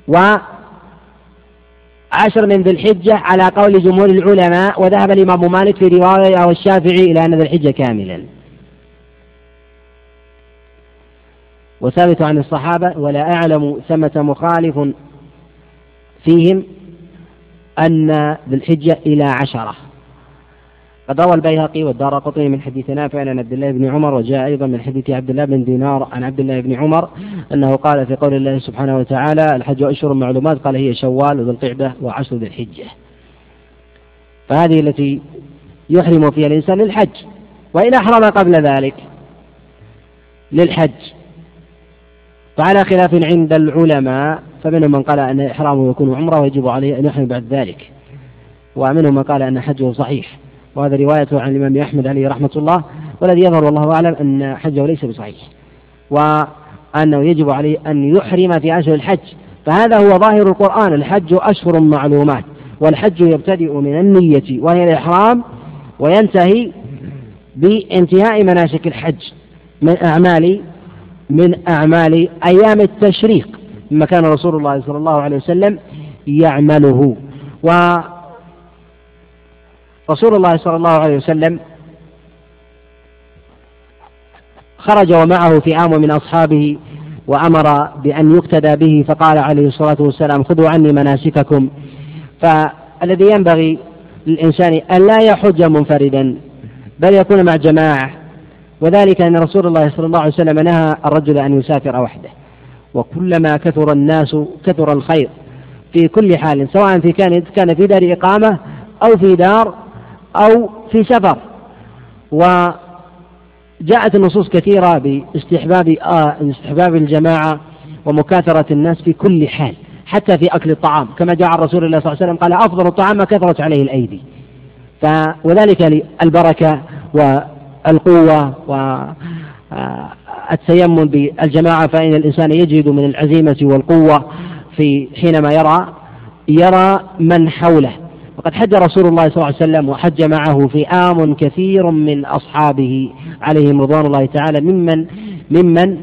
وعشر من ذي الحجة على قول جمهور العلماء وذهب الإمام مالك في رواية والشافعي إلى أن ذي الحجة كاملا. وثابت عن الصحابة ولا أعلم ثمة مخالف فيهم أن ذي الحجة إلى عشرة. قد روى البيهقي والدار قطني من حديث نافع عن عبد الله بن عمر وجاء أيضا من حديث عبد الله بن دينار عن عبد الله بن عمر أنه قال في قول الله سبحانه وتعالى الحج أشهر معلومات قال هي شوال وذو القعدة وعشر ذي الحجة. فهذه التي يحرم فيها الإنسان للحج وإن أحرم قبل ذلك للحج. فعلى خلاف عند العلماء فمنهم من قال أن إحرامه يكون عمرة ويجب عليه أن يحرم بعد ذلك. ومنهم من قال أن حجه صحيح. وهذا رواية عن الإمام أحمد عليه رحمة الله والذي يظهر والله أعلم أن حجه ليس بصحيح. وأنه يجب عليه أن يحرم في أشهر الحج. فهذا هو ظاهر القرآن الحج أشهر معلومات. والحج يبتدئ من النية وهي الإحرام وينتهي بانتهاء مناسك الحج من أعمال من أعمال أيام التشريق مما كان رسول الله صلى الله عليه وسلم يعمله. ورسول الله صلى الله عليه وسلم خرج ومعه فئام من أصحابه وأمر بأن يقتدى به فقال عليه الصلاة والسلام خذوا عني مناسككم. فالذي ينبغي للإنسان أن لا يحج منفردا بل يكون مع جماعة وذلك أن رسول الله صلى الله عليه وسلم نهى الرجل أن يسافر وحده. وكلما كثر الناس كثر الخير في كل حال سواء في كان كان في دار إقامة أو في دار أو في سفر. وجاءت النصوص كثيرة باستحباب آه استحباب الجماعة ومكاثرة الناس في كل حال حتى في أكل الطعام. كما جاء عن رسول الله صلى الله عليه وسلم قال أفضل الطعام ما كثرت عليه الأيدي. وذلك البركة القوة والتيمم بالجماعة فإن الإنسان يجد من العزيمة والقوة في حينما يرى يرى من حوله. وقد حج رسول الله صلى الله عليه وسلم وحج معه فئام كثير من أصحابه عليهم رضوان الله تعالى ممن ممن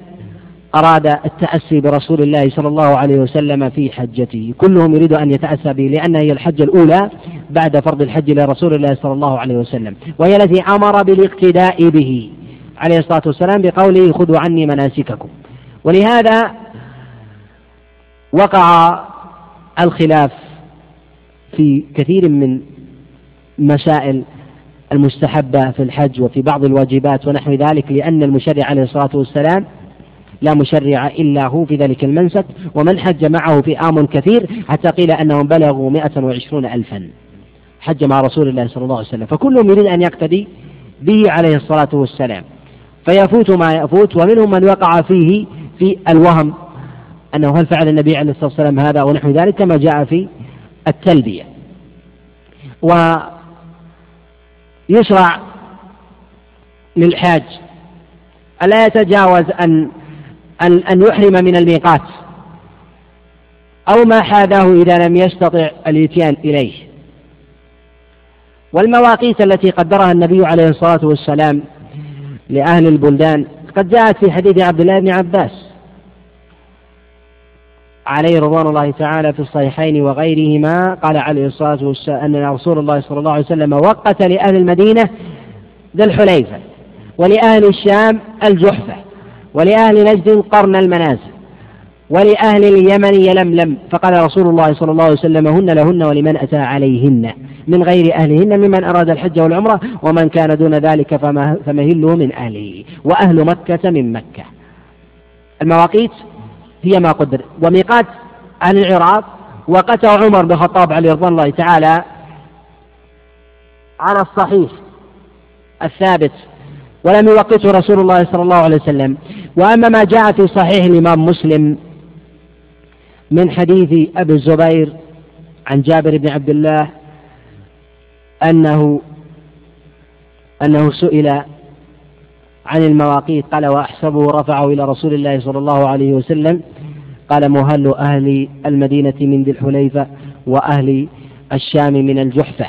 أراد التأسي برسول الله صلى الله عليه وسلم في حجته. كلهم يريد أن يتأسى به لأنها هي الحجة الأولى بعد فرض الحج لرسول الله صلى الله عليه وسلم. وهي التي أمر بالاقتداء به. عليه الصلاة والسلام بقوله خذوا عني مناسككم. ولهذا وقع الخلاف في كثير من مسائل المستحبة في الحج وفي بعض الواجبات ونحو ذلك لأن المشرع عليه الصلاة والسلام لا مشرع إلا هو في ذلك المنسك ومن حج معه فئام كثير حتى قيل أنهم بلغوا مئة وعشرون ألفا. حج مع رسول الله صلى الله عليه وسلم. فكلهم يريد أن يقتدي به عليه الصلاة والسلام. فيفوت ما يفوت ومنهم من وقع فيه في الوهم أنه هل فعل النبي عليه الصلاة والسلام هذا ونحو ذلك كما جاء في التلبية. ويشرع للحاج ألا يتجاوز أن أن أن يحرم من الميقات أو ما حاذاه إذا لم يستطع الإتيان إليه. والمواقيت التي قدرها النبي عليه الصلاة والسلام لأهل البلدان قد جاءت في حديث عبد الله بن عباس عليه رضوان الله تعالى في الصحيحين وغيرهما قال عليه الصلاة والسلام أن رسول الله صلى الله عليه وسلم وقت لأهل المدينة ذا الحليفة ولأهل الشام الجحفة ولأهل نجد قرن المنازل ولأهل اليمن يلملم فقال رسول الله صلى الله عليه وسلم هن لهن ولمن أتى عليهن من غير أهلهن ممن أراد الحج والعمرة ومن كان دون ذلك فمهله من أهله. وأهل مكة من مكة. المواقيت هي ما قدر. وميقات أهل العراق. وقته عمر بن الخطاب عليه رضوان الله تعالى على الصحيح الثابت. ولم يوقته رسول الله صلى الله عليه وسلم. وأما ما جاء في صحيح الإمام مسلم من حديث أبي الزبير عن جابر بن عبد الله أنه أنه سئل عن المواقيت قال وأحسبه رفعه إلى رسول الله صلى الله عليه وسلم. قال مهل أهل المدينة من ذي الحليفة وأهل الشام من الجحفة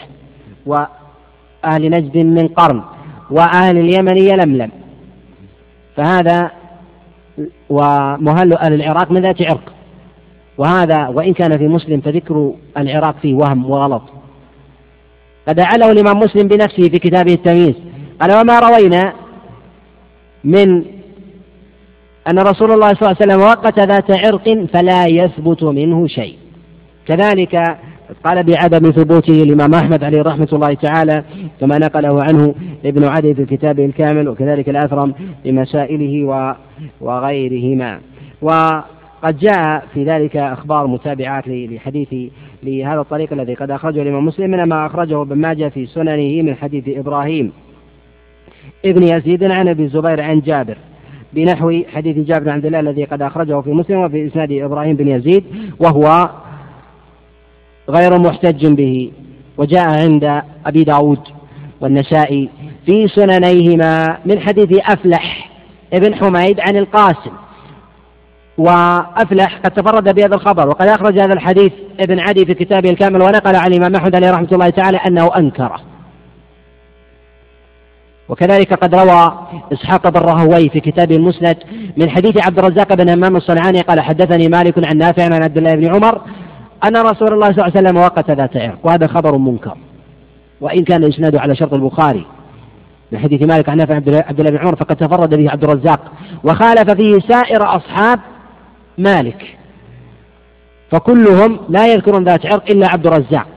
وأهل نجد من قرن وأهل اليمن يلملم. فهذا ومهل أهل العراق من ذات عرق. وهذا وإن كان في مسلم فذكر العراق فيه وهم وغلط. قد أعله الإمام مسلم بنفسه في كتابه التمييز. قال وما روينا من أن رسول الله صلى الله عليه وسلم وقت ذات عرق فلا يثبت منه شيء. كذلك قال بعدم ثبوته الإمام أحمد عليه رحمة الله تعالى كما نقله عنه ابن عدي في كتابه الكامل وكذلك الأثرم بمسائله وغيرهما. وقد جاء في ذلك أخبار متابعات لحديث لهذا الطريق الذي قد أخرجه الإمام مسلم من ما أخرجه ابن ماجه في سننه من حديث إبراهيم ابن يزيد عن أبي الزبير عن جابر بنحو حديث جابر بن عبد الله الذي قد أخرجه في مسلم وفي إسناد إبراهيم بن يزيد وهو غير محتج به وجاء عند أبي داود والنسائي في سننيهما من حديث أفلح ابن حميد عن القاسم. وأفلح قد تفرد بهذا الخبر. وقد أخرج هذا الحديث ابن عدي في كتابه الكامل ونقل عن الإمام أحمد عليه رحمة الله تعالى أنه أنكره. وكذلك قد روى إسحاق بن راهوي في كتابه المسند من حديث عبد الرزاق بن همام الصنعاني قال حدثني مالك عن نافع عن عبد الله بن عمر أن رسول الله صلى الله عليه وسلم وقت ذات عرق وهذا خبر منكر. وإن كان إسناده على شرط البخاري من حديث مالك عن نافع عبد الله بن عمر فقد تفرد به عبد الرزاق وخالف فيه سائر أصحاب مالك. فكلهم لا يذكرون ذات عرق إلا عبد الرزاق.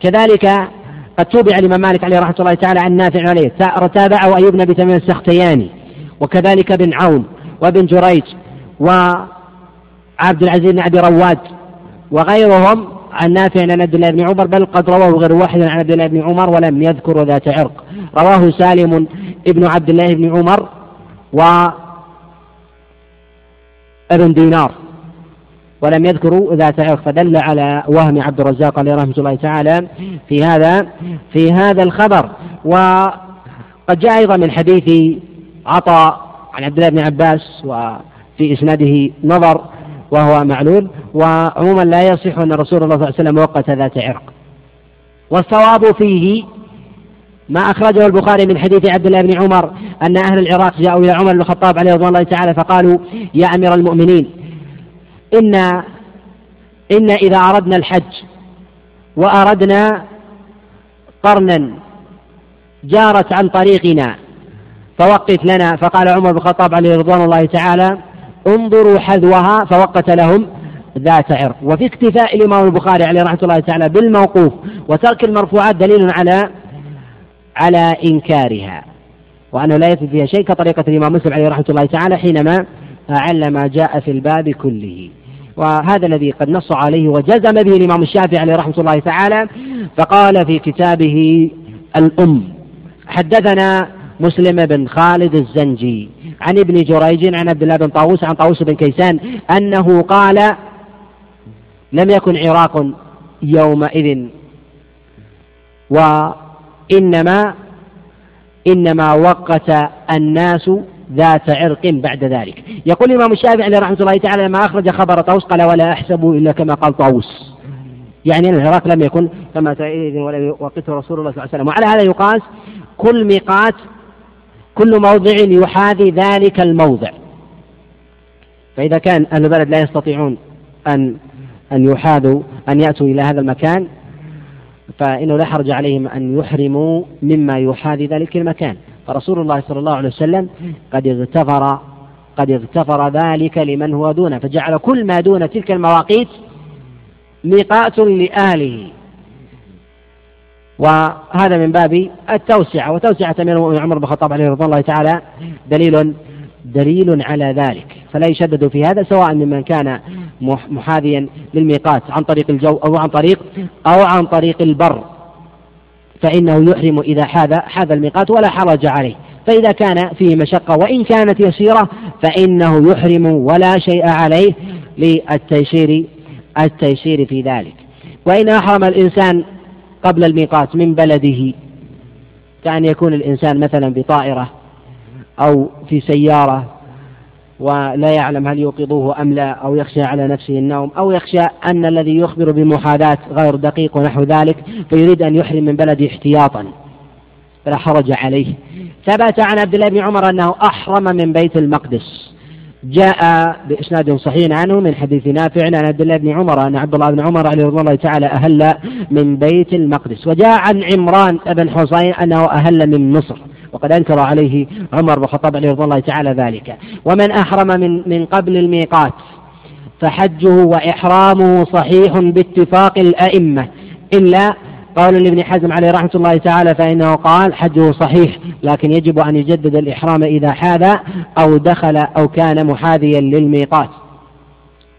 كذلك قد تابع الإمام مالك عليه رحمة الله تعالى عن نافع عليه. تابعه أيوب بن تميم السختياني وكذلك بن عون وابن جريج وعبد العزيز بن أبي رواد وغيرهم عن نافع عن عبد الله بن عمر بل قد رواه غير واحد عن عبد الله بن عمر ولم يذكر ذات عرق رواه سالم ابن عبد الله بن عمر و ابن دينار. ولم يذكروا ذات عرق فدل على وهم عبد الرزاق عليه رحمة الله تعالى في هذا في هذا الخبر. وقد جاء أيضا من حديث عطاء عن عبد الله بن عباس وفي إسناده نظر وهو معلول. وعموما لا يصح أن رسول الله صلى الله عليه وسلم وقت ذات عرق. والصواب فيه ما أخرجه البخاري من حديث عبد الله بن عمر أن أهل العراق جاءوا إلى عمر بن الخطاب عليه رضوان الله تعالى فقالوا يا أمير المؤمنين إن إن إذا أردنا الحج وأردنا قرنا جارت عن طريقنا فوقت لنا. فقال عمر بن الخطاب عليه رضوان الله تعالى انظروا حذوها فوقت لهم ذات عرق. وفي اكتفاء الإمام البخاري عليه رحمة الله تعالى بالموقوف وترك المرفوعات دليل على على إنكارها. وأنه لا يثبت فيها شيء كطريقة الإمام مسلم عليه رحمة الله تعالى حينما أعل ما جاء في الباب كله. وهذا الذي قد نص عليه وجزم به الإمام الشافعي عليه رحمة الله تعالى فقال في كتابه الأم حدثنا مسلم بن خالد الزنجي عن ابن جريج عن عبد الله بن طاووس عن طاووس بن كيسان أنه قال لم يكن عراق يومئذ وإنما إنما وقت الناس ذات عرق بعد ذلك. يقول الإمام الشافعي عليه رحمة الله تعالى لما أخرج خبر طاووس قال ولا أحسب إلا كما قال طاووس. يعني أن العراق لم يكن كما إذن ولم يوقته رسول الله صلى الله عليه وسلم. وعلى هذا يقاس كل ميقات كل موضع يحاذي ذلك الموضع. فإذا كان أهل البلد لا يستطيعون أن أن يحاذوا أن يأتوا إلى هذا المكان فإنه لا حرج عليهم أن يحرموا مما يحاذي ذلك المكان. فرسول الله صلى الله عليه وسلم قد اغتفر قد اغتفر ذلك لمن هو دونه فجعل كل ما دون تلك المواقيت ميقات لأهله. وهذا من باب التوسعة وتوسعة أمير عمر بن الخطاب عليه رضي الله تعالى دليل دليل على ذلك. فلا يشدد في هذا سواء ممن كان محاذيا للميقات عن طريق الجو أو عن طريق أو عن طريق البر. فإنه يحرم إذا حاذ حاذ الميقات ولا حرج عليه. فإذا كان فيه مشقة وإن كانت يسيرة فإنه يحرم ولا شيء عليه للتيسير التيسير في ذلك. وإن أحرم الإنسان قبل الميقات من بلده كأن يكون الإنسان مثلا بطائرة أو في سيارة ولا يعلم هل يوقظوه أم لا أو يخشى على نفسه النوم أو يخشى أن الذي يخبر بمحاذاة غير دقيق ونحو ذلك فيريد أن يحرم من بلده احتياطا. فلا حرج عليه. ثبت عن عبد الله بن عمر أنه أحرم من بيت المقدس. جاء بإسناد صحيح عنه من حديث نافع عن عبد الله بن عمر أن عبد الله بن عمر عليه رضي الله تعالى أهل من بيت المقدس. وجاء عن عمران بن حسين أنه أهل من مصر. وقد أنكر عليه عمر بن الخطاب عليه رضي الله تعالى ذلك. ومن أحرم من من قبل الميقات فحجه وإحرامه صحيح باتفاق الأئمة. إلا قول لابن حزم عليه رحمة الله تعالى فإنه قال حجه صحيح لكن يجب أن يجدد الإحرام إذا حاذ أو دخل أو كان محاذيا للميقات.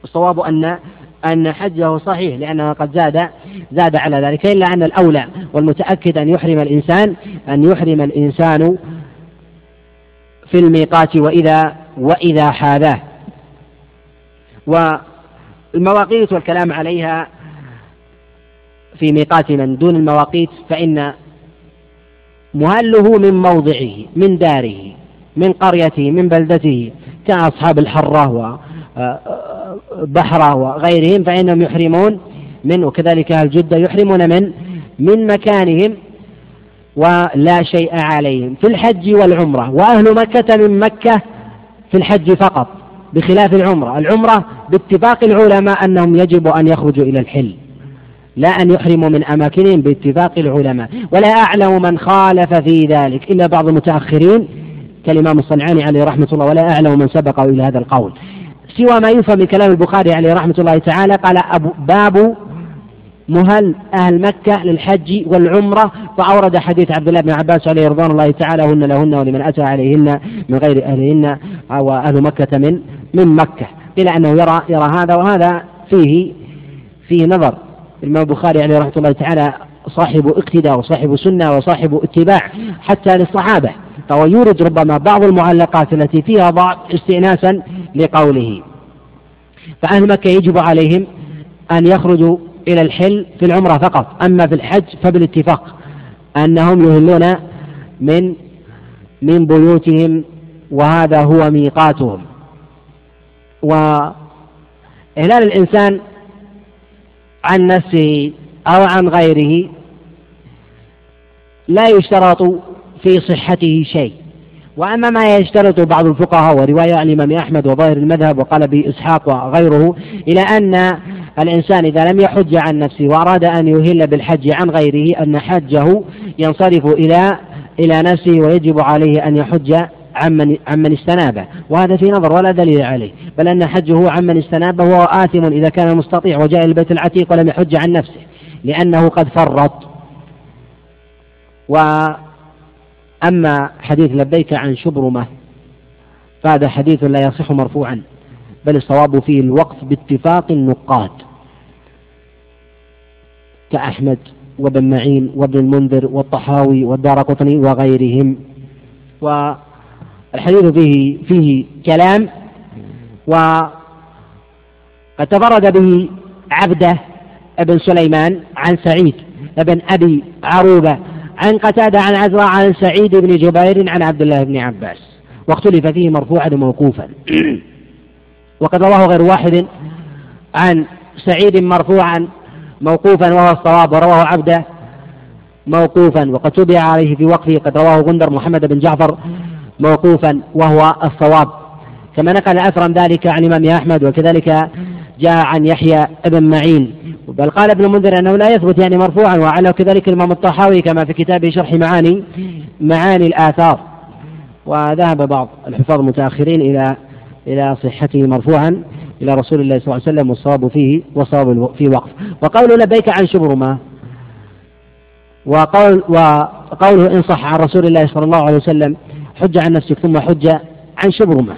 الصواب أن أن حجه صحيح لأنه قد زاد زاد على ذلك إلا أن الأولى والمتأكد أن يحرم الإنسان أن يحرم الإنسان في الميقات وإذا وإذا حاذاه. والمواقيت والكلام عليها في ميقات من دون المواقيت فإن مهله من موضعه من داره من قريته من بلدته كأصحاب الحرة وبحرة وغيرهم فإنهم يحرمون من وكذلك أهل جدة يحرمون من من مكانهم ولا شيء عليهم. في الحج والعمرة. وأهل مكة من مكة في الحج فقط بخلاف العمرة. العمرة باتفاق العلماء أنهم يجب أن يخرجوا إلى الحل لا أن يحرموا من أماكنهم باتفاق العلماء. ولا أعلم من خالف في ذلك إلا بعض المتأخرين كالإمام الصنعاني عليه رحمة الله ولا أعلم من سبقه إلى هذا القول. سوى ما يفهم من كلام البخاري عليه رحمة الله تعالى قال أبو باب مهل أهل مكة للحج والعمرة فأورد حديث عبد الله بن عباس عليه رضوان الله تعالى هن لهن ولمن أتى عليهن من غير أهلهن أو أهل مكة من من مكة. إلى أنه يرى يرى هذا وهذا فيه فيه نظر. الإمام البخاري عليه رحمة الله تعالى صاحب اقتداء وصاحب سنة وصاحب اتباع حتى للصحابة. فهو يورد ربما بعض المعلقات التي فيها ضعف استئناسا لقوله. فأهل مكة يجب عليهم أن يخرجوا إلى الحل في العمرة فقط. أما في الحج فبالاتفاق أنهم يهلون من من بيوتهم وهذا هو ميقاتهم. وإهلال الإنسان عن نفسه أو عن غيره لا يشترط في صحته شيء. وأما ما يشترط بعض الفقهاء ورواية الإمام أحمد وظاهر المذهب وقال به إسحاق وغيره إلى أن الإنسان إذا لم يحج عن نفسه وأراد أن يهل بالحج عن غيره أن حجه ينصرف إلى إلى نفسه ويجب عليه أن يحج عمن عمن استنابه وهذا في نظر ولا دليل عليه. بل أن حجه عمن استنابه وهو آثم إذا كان مستطيع وجاء إلى البيت العتيق ولم يحج عن نفسه لأنه قد فرط. وأما حديث لبيك عن شبرمة فهذا حديث لا يصح مرفوعا بل الصواب فيه الوقف باتفاق النقاد كأحمد وابن معين وابن المنذر والطحاوي والدار قطني وغيرهم. والحديث فيه فيه كلام وقد تفرد به عبده ابن سليمان عن سعيد ابن أبي عروبة عن قتادة عن عزرا عن سعيد بن جبير عن عبد الله بن عباس. واختلف فيه مرفوعا وموقوفا. (clears throat) وقد رواه غير واحد عن سعيد مرفوعا موقوفا وهو الصواب ورواه عبدة موقوفا. وقد تبع عليه في وقفه قد رواه غندر محمد بن جعفر موقوفا وهو الصواب. كما نقل أثرا ذلك عن الإمام أحمد وكذلك جاء عن يحيى بن معين. بل قال ابن المنذر أنه لا يثبت يعني مرفوعا وعلى كذلك الإمام الطحاوي كما في كتابه شرح معاني معاني الآثار. وذهب بعض الحفاظ المتأخرين إلى إلى صحته مرفوعا إلى رسول الله صلى الله عليه وسلم والصواب فيه والصواب في وقف. وقول لبيك عن شبرمة وقول وقوله إن صح عن رسول الله صلى الله عليه وسلم حج عن نفسك ثم حج عن شبرمة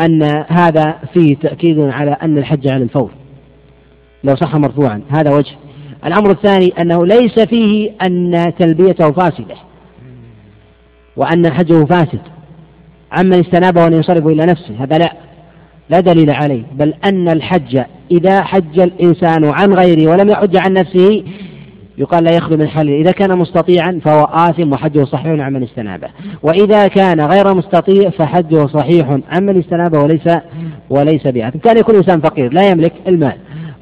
أن هذا فيه تأكيد على أن الحج على الفور لو صح مرفوعا هذا وجه. الأمر الثاني أنه ليس فيه أن تلبيته فاسدة وأن حجه فاسد. عمن استنابه أن ينصرف إلى نفسه هذا لا لا دليل عليه. بل أن الحج إذا حج الإنسان عن غيره ولم يحج عن نفسه يقال لا يخلو من حله إذا كان مستطيعا فهو آثم وحجه صحيح عمن استنابه. وإذا كان غير مستطيع فحجه صحيح عمن استنابه وليس وليس بآثم. كان يكون إنسان فقير لا يملك المال.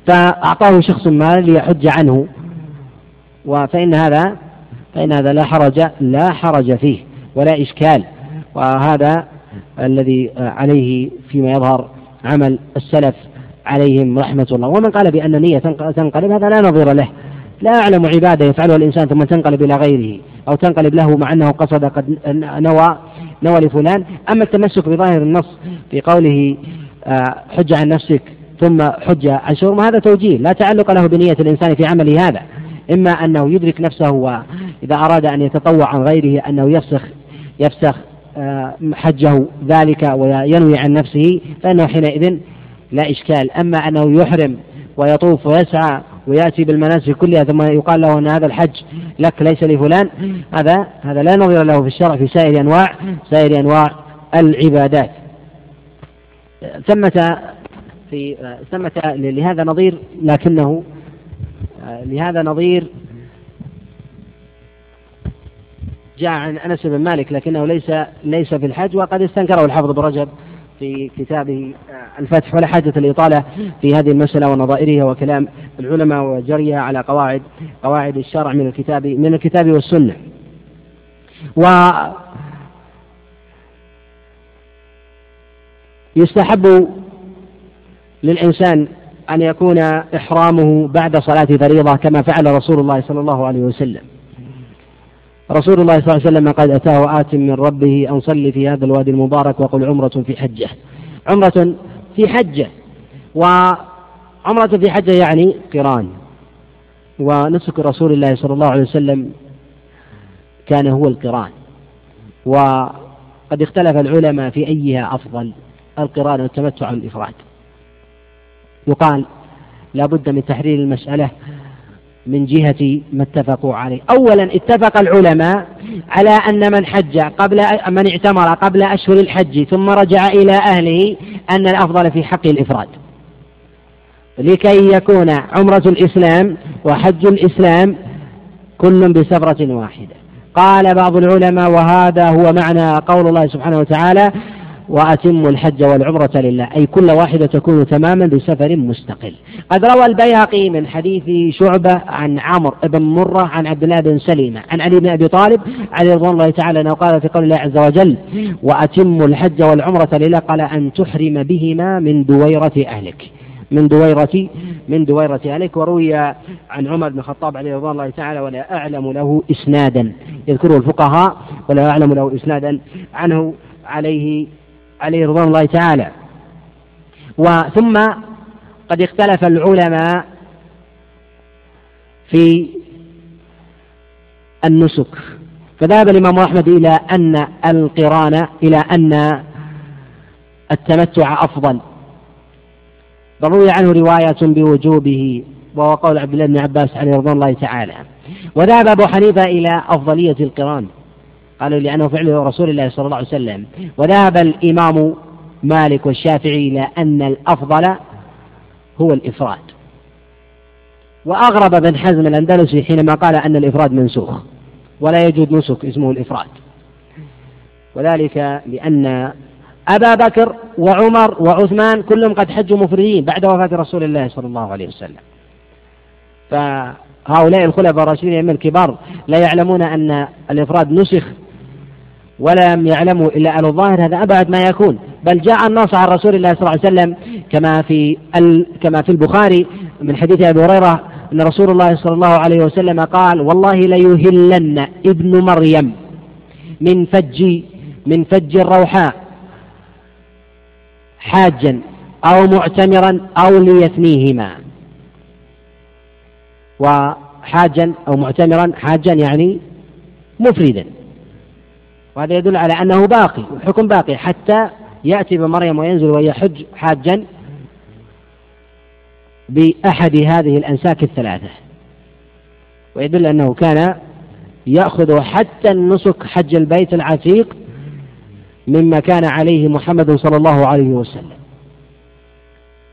فأعطاه شخص مال ليحج عنه. فإن هذا فإن هذا لا حرج لا حرج فيه ولا إشكال. وهذا الذي عليه فيما يظهر عمل السلف عليهم رحمة الله. ومن قال بأن نية تنقلب هذا لا نظير له. لا أعلم عبادة يفعلها الإنسان ثم تنقلب إلى غيره أو تنقلب له مع أنه قصد قد نوى نوى لفلان. أما التمسك بظاهر النص في قوله آه، حج عن نفسك ثم حج عن شرم هذا توجيه لا تعلق له بنية الإنسان في عمله هذا. إما أنه يدرك نفسه وإذا أراد أن يتطوع عن غيره أنه يفسخ يفسخ آه، حجه ذلك وينوي عن نفسه فإنه حينئذ لا إشكال. أما أنه يحرم ويطوف ويسعى ويأتي بالمناسك كلها ثم يقال له أن هذا الحج لك ليس لفلان. هذا هذا لا نظير له في الشرع في سائر أنواع سائر أنواع العبادات. ثمة في ثمة لهذا نظير لكنه لهذا نظير جاء عن أنس بن مالك لكنه ليس ليس في الحج وقد استنكره الحافظ بن رجب في كتابه آه، الفتح ولا حاجة الإطالة في هذه المسألة ونظائرها وكلام العلماء وجريها على قواعد قواعد الشرع من الكتاب من الكتاب والسنة. و يستحب للإنسان أن يكون إحرامه بعد صلاة فريضة كما فعل رسول الله صلى الله عليه وسلم رسول الله صلى الله عليه وسلم قد أتاه آت من ربه أن صلي في هذا الوادي المبارك وقل عمرة في حجة. عمرة في حجة. وعمرة في حجة يعني قران. ونسك رسول الله صلى الله عليه وسلم كان هو القران. وقد اختلف العلماء في أيها أفضل القران والتمتع الإفراد يقال لا بد من تحرير المسألة من جهة ما اتفقوا عليه. أولا اتفق العلماء على أن من حج قبل من اعتمر قبل أشهر الحج ثم رجع إلى أهله أن الأفضل في حق الإفراد. لكي يكون عمرة الإسلام وحج الإسلام كل بسفرة واحدة. قال بعض العلماء وهذا هو معنى قول الله سبحانه وتعالى وأتموا الحج والعمرة لله. أي كل واحدة تكون تماما بسفر مستقل. قد روى البيهقي من حديث شعبة عن عمرو بن مرة عن عبد الله بن سليمة. عن علي بن أبي طالب عليه رضوان الله تعالى أنه قال في قول الله عز وجل وأتموا الحج والعمرة لله. قال أن تحرم بهما من دويرة أهلك. من دويرة من دويرة أهلك. وروي عن عمر بن الخطاب عليه رضوان الله تعالى ولا أعلم له إسنادا. يذكره الفقهاء ولا أعلم له إسنادا. عنه عليه عليه رضوان الله تعالى. وثم قد اختلف العلماء في النسك. فذهب الإمام أحمد إلى أن القران إلى أن التمتع أفضل. بل روي عنه رواية بوجوبه وهو قول عبد الله بن عباس عليه رضوان الله تعالى. وذهب أبو حنيفة إلى أفضلية القران. قالوا لأنه فعل رسول الله صلى الله عليه وسلم. وذهب الإمام مالك والشافعي إلى أن الأفضل هو الإفراد. وأغرب ابن حزم الأندلسي حينما قال أن الإفراد منسوخ. ولا يجوز نسك اسمه الإفراد. وذلك لأن أبا بكر وعمر وعثمان كلهم قد حجوا مفردين بعد وفاة رسول الله صلى الله عليه وسلم. فهؤلاء الخلفاء الراشدين من الكبار لا يعلمون أن الإفراد نسخ ولم يعلموا إلا أن الظاهر هذا أبعد ما يكون. بل جاء النص عن رسول الله صلى الله عليه وسلم كما في كما في البخاري من حديث أبي هريرة أن رسول الله صلى الله عليه وسلم قال والله ليهلن ابن مريم من فج من فج الروحاء حاجا أو معتمرا أو ليثنيهما. وحاجا أو معتمرا حاجا يعني مفردا. وهذا يدل على أنه باقي الحكم باقي حتى يأتي بمريم وينزل ويحج حاجا بأحد هذه الأنساك الثلاثة. ويدل أنه كان يأخذ حتى النسك حج البيت العتيق مما كان عليه محمد صلى الله عليه وسلم.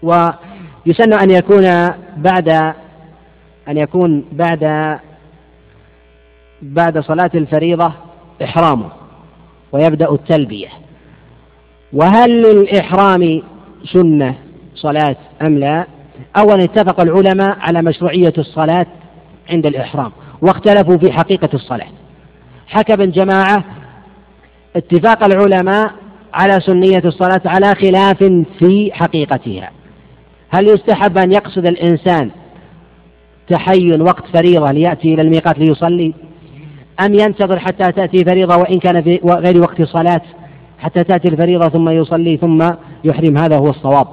ويسن أن يكون بعد أن يكون بعد بعد صلاة الفريضة إحرامه. ويبدأ التلبية. وهل للإحرام سنة صلاة أم لا؟ أولا اتفق العلماء على مشروعية الصلاة عند الإحرام واختلفوا في حقيقة الصلاة. حكى ابن جماعة اتفاق العلماء على سنية الصلاة على خلاف في حقيقتها. هل يستحب أن يقصد الإنسان تحين وقت فريضة ليأتي إلى الميقات ليصلي؟ أم ينتظر حتى تأتي فريضة وإن كان في غير وقت صلاة؟ حتى تأتي الفريضة ثم يصلي ثم يحرم. هذا هو الصواب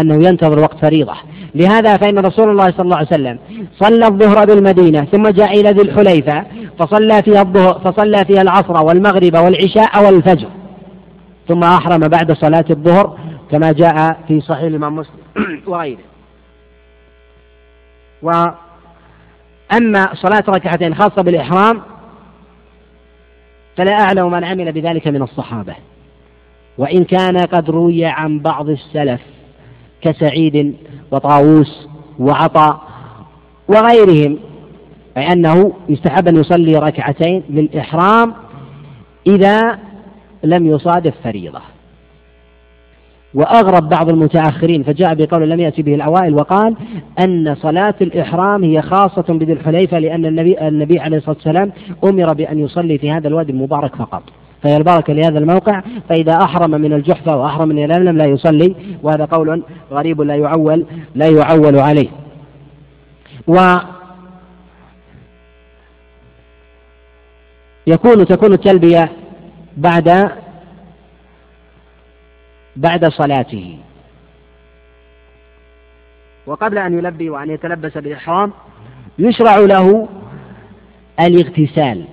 أنه ينتظر وقت فريضة. لهذا فإن رسول الله صلى الله عليه وسلم صلى الظهر بالمدينة ثم جاء إلى ذي الحليفة فصلى فيها الظهر فصلى فيها العصر والمغرب والعشاء والفجر. ثم أحرم بعد صلاة الظهر كما جاء في صحيح الإمام مسلم (clears throat) وغيره. وأما صلاة ركعتين خاصة بالإحرام فلا أعلم من عمل بذلك من الصحابة. وإن كان قد روي عن بعض السلف كسعيد وطاووس وعطاء وغيرهم أي أنه يستحب أن يصلي ركعتين للإحرام إذا لم يصادف فريضة. وأغرب بعض المتأخرين فجاء بقول لم يأتي به الأوائل وقال أن صلاة الإحرام هي خاصة بذي الحليفة لأن النبي, النبي عليه الصلاة والسلام أمر بأن يصلي في هذا الوادي المبارك فقط. فهي البركة لهذا الموقع فإذا أحرم من الجحفة وأحرم من الألم لا يصلي وهذا قول غريب لا يعول لا يعول عليه. و يكون تكون التلبية بعد بعد صلاته. وقبل أن يلبي وأن يتلبس بالإحرام يشرع له الاغتسال.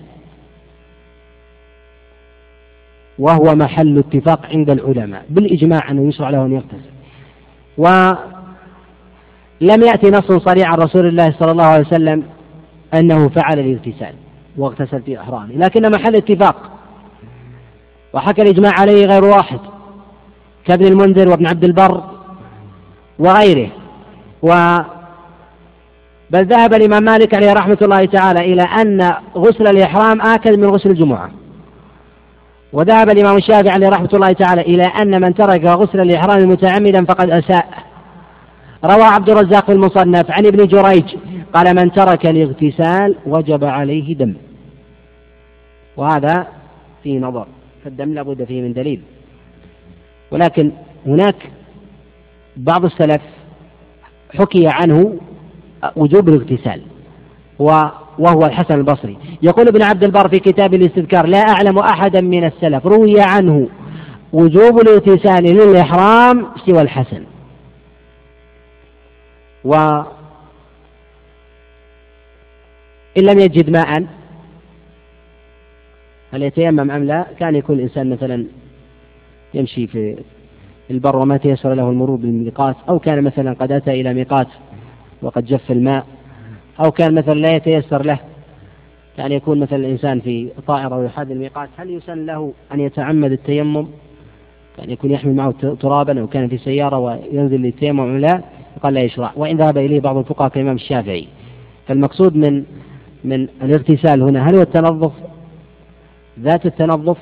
وهو محل اتفاق عند العلماء. بالإجماع أنه يشرع له أن يغتسل. ولم يأتي نص صريح عن رسول الله صلى الله عليه وسلم أنه فعل الاغتسال واغتسل في إحرامه. لكن محل اتفاق. وحكى الإجماع عليه غير واحد. كابن المنذر وابن عبد البر وغيره. و بل ذهب الإمام مالك عليه رحمة الله تعالى إلى أن غسل الإحرام آكد من غسل الجمعة. وذهب الإمام الشافعي عليه رحمة الله تعالى إلى أن من ترك غسل الإحرام متعمدا فقد أساء. روى عبد الرزاق في المصنف عن ابن جريج قال من ترك الاغتسال وجب عليه دم. وهذا فيه نظر فالدم لابد فيه من دليل. ولكن هناك بعض السلف حكي عنه وجوب الاغتسال وهو الحسن البصري. يقول ابن عبد البر في كتاب الاستذكار لا أعلم أحدا من السلف روي عنه وجوب الاغتسال للإحرام سوى الحسن. و إن لم يجد ماء هل يتيمم أم لا؟ كان يكون الإنسان مثلا يمشي في البر وما تيسر له المرور بالميقات أو كان مثلا قد أتى إلى ميقات وقد جف الماء أو كان مثلا لا يتيسر له كان يكون مثلا الإنسان في طائرة ويحاذي الميقات هل يسن له أن يتعمد التيمم؟ كان يكون يحمل معه ترابا أو كان في سيارة وينزل للتيمم لا؟ قال لا يشرع. وإن ذهب إليه بعض الفقهاء كالإمام الشافعي. فالمقصود من من الاغتسال هنا هل هو التنظف؟ ذات التنظف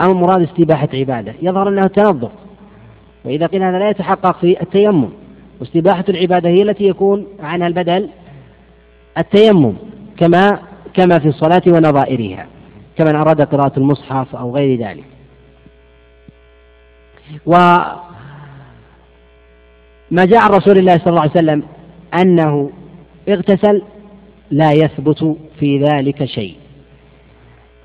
أو مراد استباحة عبادة يظهر أنه تنظف. وإذا قيل هذا لا يتحقق في التيمم. واستباحة العبادة هي التي يكون عنها البدل التيمم كما كما في الصلاة ونظائرها كمن أراد قراءة المصحف أو غير ذلك. وما جاء عن رسول الله صلى الله عليه وسلم أنه اغتسل لا يثبت في ذلك شيء.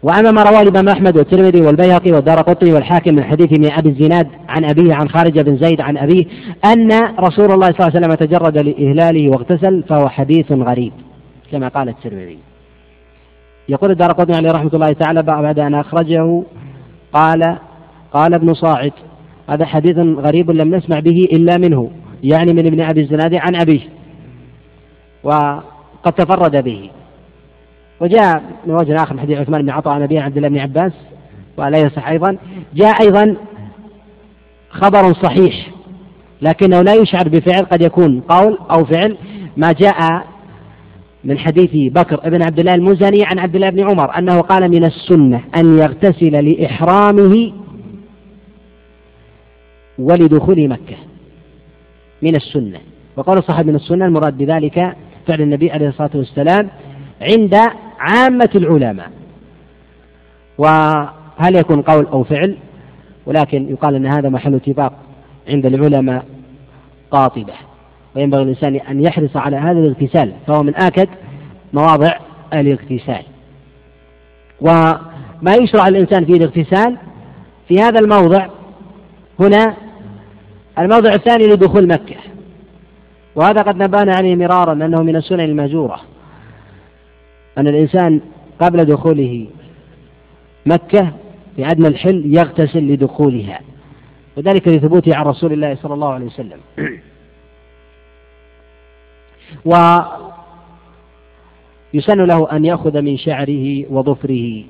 وأما ما رواه الإمام أحمد والترمذي والبيهقي والدار قطري والحاكم من حديث ابن أبي الزناد عن أبيه عن خارج بن زيد عن أبيه أن رسول الله صلى الله عليه وسلم تجرد لإهلاله واغتسل فهو حديث غريب كما قال الترمذي. يقول الدار قطني عليه رحمة الله تعالى بعد أن أخرجه قال قال ابن صاعد هذا حديث غريب لم نسمع به إلا منه يعني من ابن أبي الزناد عن أبيه وقد تفرد به. وجاء من وجه آخر من حديث عثمان بن عطاء عن أبيه عبد الله بن عباس ولا يصح أيضا؟ جاء أيضا خبر صحيح لكنه لا يشعر بفعل قد يكون قول أو فعل. ما جاء من حديث بكر بن عبد الله المزني عن عبد الله بن عمر أنه قال من السنة أن يغتسل لإحرامه ولدخول مكة. من السنة. وقول صاحب من السنة المراد بذلك فعل النبي عليه الصلاة والسلام عند عامة العلماء. وهل يكون قول أو فعل؟ ولكن يقال أن هذا محل اتفاق عند العلماء قاطبة. وينبغي الإنسان أن يحرص على هذا الاغتسال فهو من آكد مواضع الاغتسال. وما يشرع الإنسان فيه الاغتسال في هذا الموضع هنا الموضع الثاني لدخول مكة. وهذا قد نبانا عليه مرارا أنه من السنن المهجورة. أن الإنسان قبل دخوله مكة في أدنى الحل يغتسل لدخولها. وذلك لثبوته عن رسول الله صلى الله عليه وسلم. (clears throat) ويسن له أن يأخذ من شعره وظفره.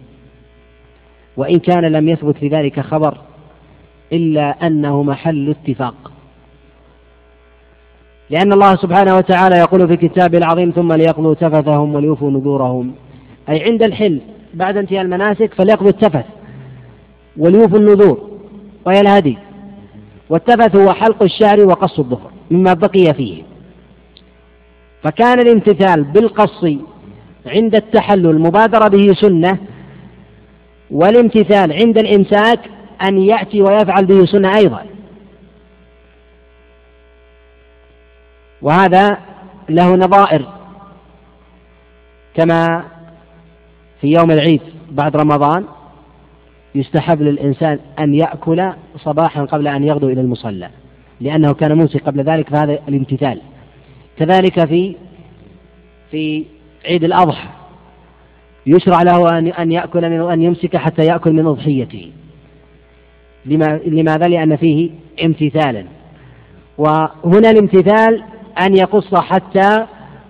وإن كان لم يثبت في ذلك خبر إلا أنه محل اتفاق. لأن الله سبحانه وتعالى يقول في كتابه العظيم ثم ليقضوا تفثهم وليوفوا نذورهم. أي عند الحل بعد انتهاء المناسك فليقضوا التفث وليوفوا النذور وهي الهدي. والتفث هو حلق الشعر وقص الظهر مما بقي فيه. فكان الامتثال بالقص عند التحلل المبادرة به سنة والامتثال عند الإمساك أن يأتي ويفعل به سنة أيضا. وهذا له نظائر كما في يوم العيد بعد رمضان يستحب للإنسان أن يأكل صباحا قبل أن يغدو إلى المصلى لأنه كان ممسك قبل ذلك فهذا الامتثال. كذلك في في عيد الأضحى يشرع له أن أن يأكل من أن يمسك حتى يأكل من أضحيته. لماذا؟ لأن فيه امتثالا. وهنا الامتثال أن يقص حتى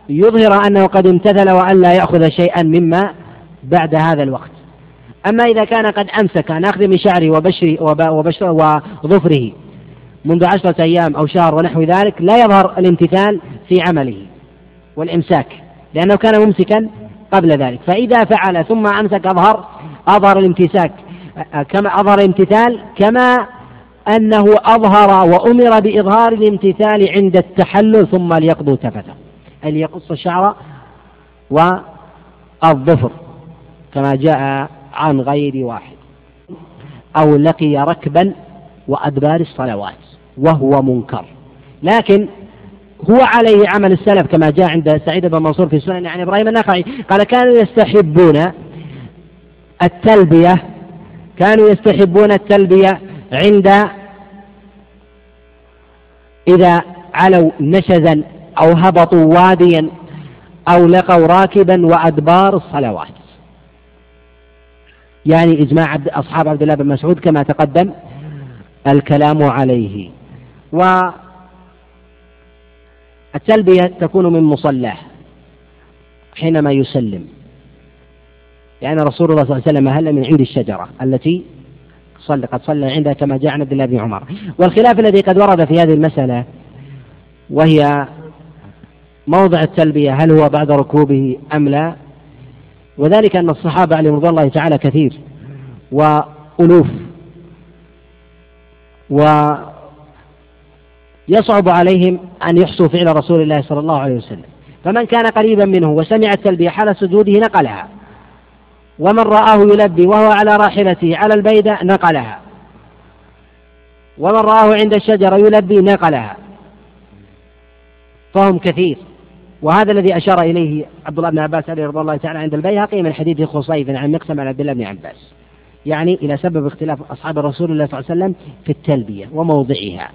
يظهر أنه قد امتثل وأن لا يأخذ شيئا مما بعد هذا الوقت. أما إذا كان قد أمسك أن أخذ من شعره وبشره وبشره وظفره منذ عشرة أيام أو شهر ونحو ذلك لا يظهر الامتثال في عمله والإمساك لأنه كان ممسكا قبل ذلك. فإذا فعل ثم أمسك أظهر أظهر الامتساك كما أظهر الامتثال كما أنه أظهر وأمر بإظهار الامتثال عند التحلل ثم ليقضوا تفته أي ليقص الشعر والظفر كما جاء عن غير واحد؟ أو لقي ركبا وأدبار الصلوات وهو منكر. لكن هو عليه عمل السلف كما جاء عند سعيد بن منصور في سنن عن إبراهيم النخعي. قال كانوا يستحبون التلبية كانوا يستحبون التلبية عند إذا علوا نشزا أو هبطوا واديا أو لقوا راكبا وأدبار الصلوات. يعني إجماع أصحاب عبد الله بن مسعود كما تقدم الكلام عليه. و التلبية تكون من مصلاه حينما يسلم. لأن يعني رسول الله صلى الله عليه وسلم هل من عند الشجرة التي صلى قد صلى عندها كما جاء عن عبد الله بن عمر. والخلاف الذي قد ورد في هذه المسألة وهي موضع التلبية هل هو بعد ركوبه أم لا؟ وذلك أن الصحابة عليهم رضي الله تعالى كثير ألوف ويصعب عليهم أن يحصوا فعل رسول الله صلى الله عليه وسلم. فمن كان قريبا منه وسمع التلبية حال سجوده نقلها. ومن رآه يلبي وهو على راحلته على البيدة نقلها. ومن رآه عند الشجرة يلبي نقلها. فهم كثير. وهذا الذي أشار إليه عبد الله بن عباس عليه رضي الله تعالى عند البيهقي من حديث خصيف عن مقسم عن عبد الله بن عباس. يعني إلى سبب اختلاف أصحاب رسول الله صلى الله عليه وسلم في التلبية وموضعها.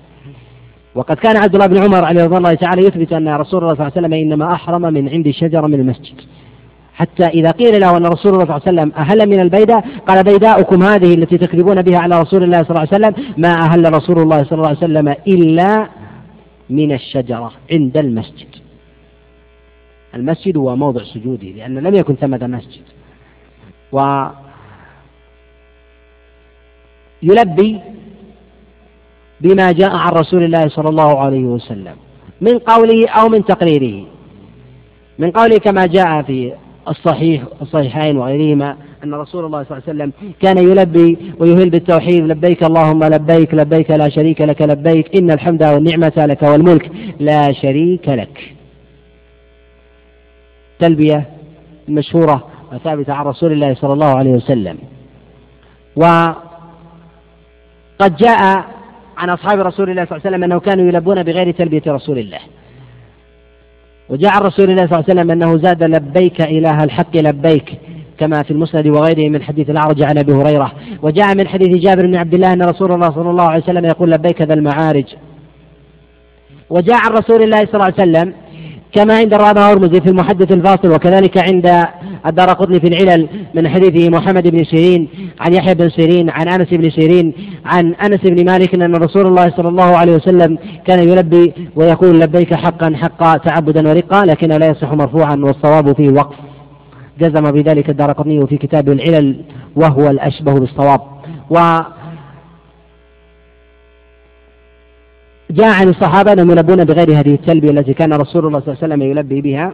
وقد كان عبد الله بن عمر عليه رضي الله تعالى يثبت أن رسول الله صلى الله عليه وسلم إنما أحرم من عند شجرة من المسجد. حتى إذا قيل له أن رسول الله صلى الله عليه وسلم أهل من البيداء قال بيداؤكم هذه التي تكذبون بها على رسول الله صلى الله عليه وسلم ما أهل رسول الله صلى الله عليه وسلم إلا من الشجرة عند المسجد. المسجد هو موضع سجوده لأن لم يكن ثمة مسجد. و يلبي بما جاء عن رسول الله صلى الله عليه وسلم من قوله أو من تقريره. من قوله كما جاء في الصحيح الصحيحين وغيرهما أن رسول الله صلى الله عليه وسلم كان يلبي ويهل بالتوحيد لبيك اللهم لبيك لبيك لا شريك لك لبيك إن الحمد والنعمة لك والملك لا شريك لك. تلبية مشهورة وثابتة عن رسول الله صلى الله عليه وسلم. وقد جاء عن أصحاب رسول الله صلى الله عليه وسلم أنه كانوا يلبون بغير تلبية رسول الله. وجاء عن رسول الله صلى الله عليه وسلم أنه زاد لبيك إله الحق لبيك كما في المسند وغيره من حديث الأعرج عن أبي هريرة. وجاء من حديث جابر بن عبد الله أن رسول الله صلى الله عليه وسلم يقول لبيك ذا المعارج. وجاء عن رسول الله صلى الله عليه وسلم كما عند الرابع هرمزي في المحدث الفاصل وكذلك عند الدار قطني في العلل من حديث محمد بن سيرين عن يحيى بن سيرين عن أنس بن سيرين عن أنس بن مالك إن رسول الله صلى الله عليه وسلم كان يلبي ويقول لبيك حقا حقا تعبدا ورقا لكنه لا يصح مرفوعا والصواب فيه وقف. جزم بذلك الدار قطني في كتاب العلل وهو الأشبه بالصواب. و جاء عن الصحابة أنهم يلبون بغير هذه التلبية التي كان رسول الله صلى الله عليه وسلم يلبي بها.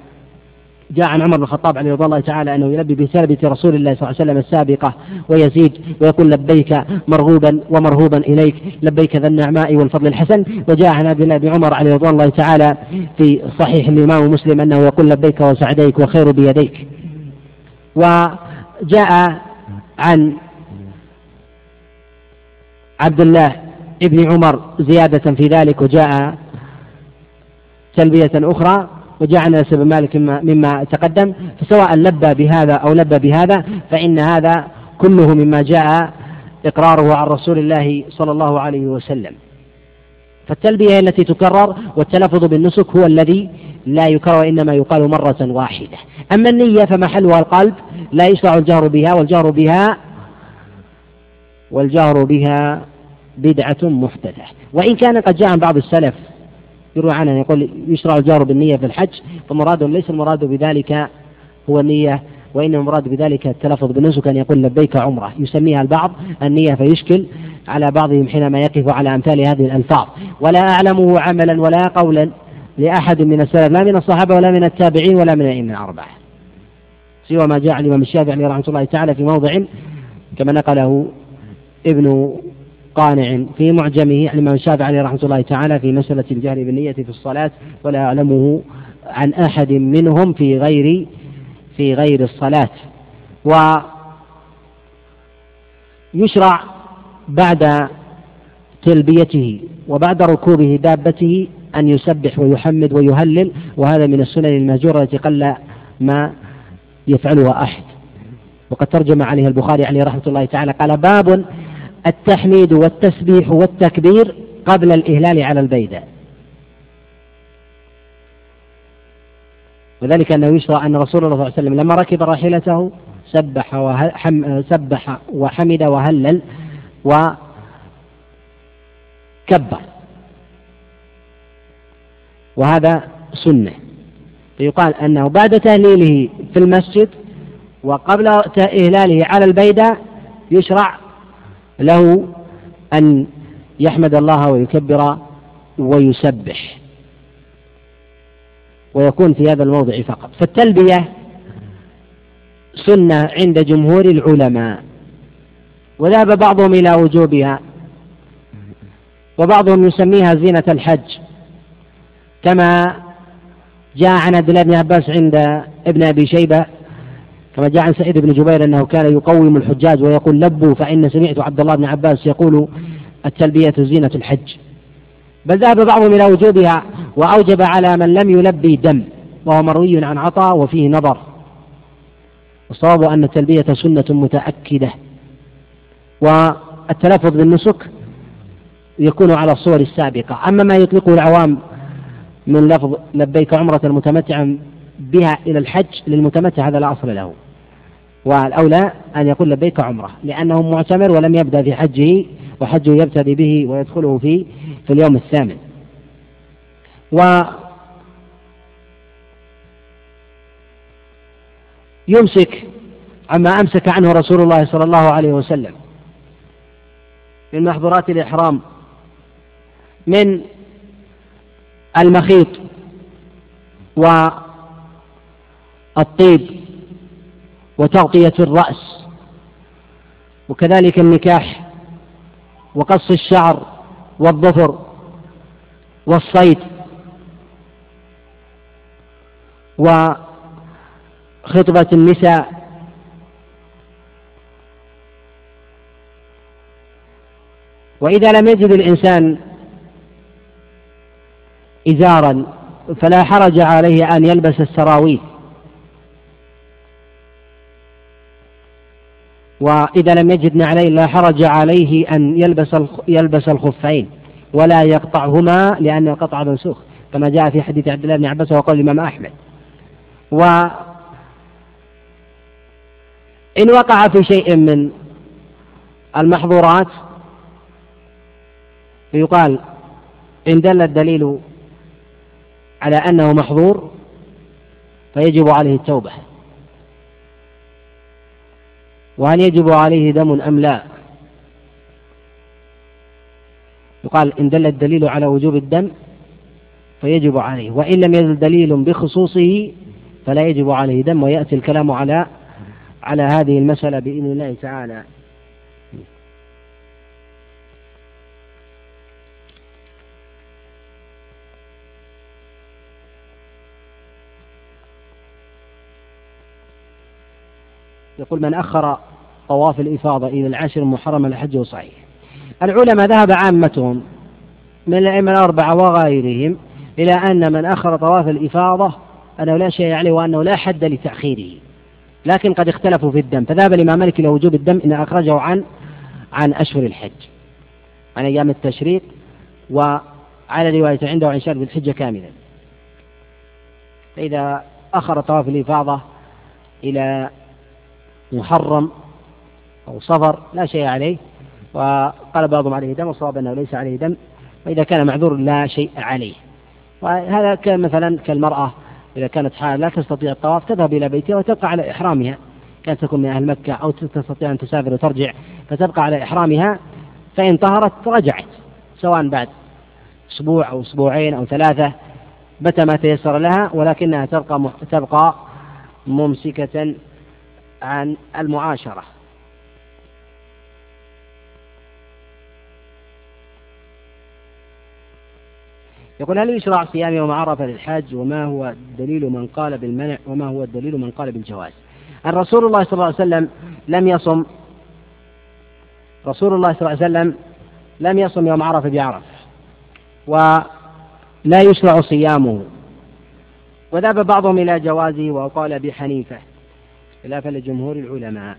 جاء عن عمر بن الخطاب عليه رضي الله تعالى أنه يلبي بتلبية رسول الله صلى الله عليه وسلم السابقة ويزيد ويقول لبيك مرغوبا ومرهوبا إليك لبيك ذا النعماء والفضل الحسن. وجاء عن عبد الله بن عمر عليه رضي الله تعالى في صحيح الإمام مسلم أنه يقول لبيك وسعديك وخير بيديك. وجاء عن عبد الله ابن عمر زيادة في ذلك وجاء تلبية أخرى وجاء عن أنس بن مالك مما, مما تقدم فسواء لبى بهذا أو لبى بهذا فإن هذا كله مما جاء إقراره عن رسول الله صلى الله عليه وسلم. فالتلبية التي تكرر والتلفظ بالنسك هو الذي لا يكرر وإنما يقال مرة واحدة. أما النية فمحلها القلب لا يشرع الجهر بها والجهر بها والجهر بها بدعة محدثة وإن كان قد جاء عن بعض السلف يروى عنه يقول يشرع الجار بالنية في الحج فمراد ليس المراد بذلك هو النية وإنما المراد بذلك التلفظ بالنسك أن يقول لبيك عمرة. يسميها البعض النية فيشكل على بعضهم حينما يقف على أمثال هذه الألفاظ. ولا أعلمه عملا ولا قولا لأحد من السلف لا من الصحابة ولا من التابعين ولا من الأئمة الأربعة. سوى ما جاء الإمام الشافعي رحمة الله تعالى في موضع كما نقله ابن قانع في معجمه الإمام الشافعي عليه رحمة الله تعالى في مسألة الجهر بالنية في الصلاة ولا أعلمه عن أحد منهم في غير في غير الصلاة. ويشرع بعد تلبيته وبعد ركوبه دابته أن يسبح ويحمد ويهلل وهذا من السنن المهجورة التي قل ما يفعلها أحد. وقد ترجم عليها البخاري عليه رحمة الله تعالى قال باب التحميد والتسبيح والتكبير قبل الإهلال على البيداء وذلك أنه يشرع أن رسول الله صلى الله عليه وسلم لما ركب راحلته سبح وحم سبح وحمد وهلل وكبر. وهذا سنة. فيقال أنه بعد تهليله في المسجد وقبل إهلاله على البيداء يشرع له أن يحمد الله ويكبر ويسبح ويكون في هذا الموضع فقط. فالتلبية سنة عند جمهور العلماء وذهب بعضهم إلى وجوبها وبعضهم يسميها زينة الحج كما جاء عن عبد الله بن عباس عند ابن أبي شيبة كما جاء عن سعيد بن جبير أنه كان يقوم الحجاج ويقول لبوا فإن سمعت عبد الله بن عباس يقول التلبية زينة الحج. بل ذهب بعضهم إلى وجوبها وأوجب على من لم يلبي دم وهو مروي عن عطاء وفيه نظر. والصواب أن التلبية سنة متأكدة. والتلفظ بالنسك يكون على الصور السابقة. أما ما يطلقه العوام من لفظ لبيك عمرة متمتعا بها إلى الحج للمتمتع هذا لا أصل له. والأولى أن يقول لبيك عمرة لأنه معتمر ولم يبدأ في حجه وحجه يبتدي به ويدخله في في اليوم الثامن. و يمسك عما أمسك عنه رسول الله صلى الله عليه وسلم من محظورات الإحرام من المخيط والطيب وتغطية الرأس وكذلك النكاح وقص الشعر والظفر والصيد وخطبة النساء وإذا لم يجد الإنسان إزارا فلا حرج عليه أن يلبس السراويل وإذا لم يجد نعلين لا حرج عليه أن يلبس يلبس الخفين ولا يقطعهما لأن القطع منسوخ كما جاء في حديث عبد الله بن عباس وقال الإمام أحمد. و إن وقع في شيء من المحظورات فيقال إن دل الدليل على أنه محظور فيجب عليه التوبة. وهل يجب عليه دم أم لا؟ يقال إن دل الدليل على وجوب الدم فيجب عليه وإن لم يدل دليل بخصوصه فلا يجب عليه دم ويأتي الكلام على على هذه المسألة بإذن الله تعالى. يقول من أخر طواف الإفاضة إلى العشر المحرم الحج صحيح العلماء ذهب عامتهم من الأئمة الأربعة وغيرهم إلى أن من أخر طواف الإفاضة أنه لا شيء عليه وأنه لا حد لتأخيره. لكن قد اختلفوا في الدم. فذهب الإمام مالك إلى وجوب الدم إن أخرجه عن عن أشهر الحج. عن أيام التشريق وعلى رواية عنده عن شهر الحجة كاملا. فإذا أخر طواف الإفاضة إلى محرم أو صفر لا شيء عليه. وقال بعضهم عليه دم والصواب أنه ليس عليه دم. وإذا كان معذور لا شيء عليه. وهذا كان مثلا كالمرأة إذا كانت حال لا تستطيع الطواف تذهب إلى بيتها وتبقى على إحرامها. كانت تكون من أهل مكة أو تستطيع أن تسافر وترجع فتبقى على إحرامها فإن طهرت رجعت سواء بعد أسبوع أو أسبوعين أو ثلاثة متى ما تيسر لها ولكنها تبقى تبقى ممسكة عن المعاشرة. يقول هل يشرع صيام يوم عرفة للحاج وما هو دليل من قال بالمنع وما هو الدليل من قال بالجواز؟ الرسول الله صلى الله عليه وسلم لم يصم رسول الله صلى الله عليه وسلم لم يصم يوم عرفة بعرفة ولا يشرع صيامه. وذهب بعضهم إلى جوازه وقال بحنيفة خلافا لجمهور العلماء.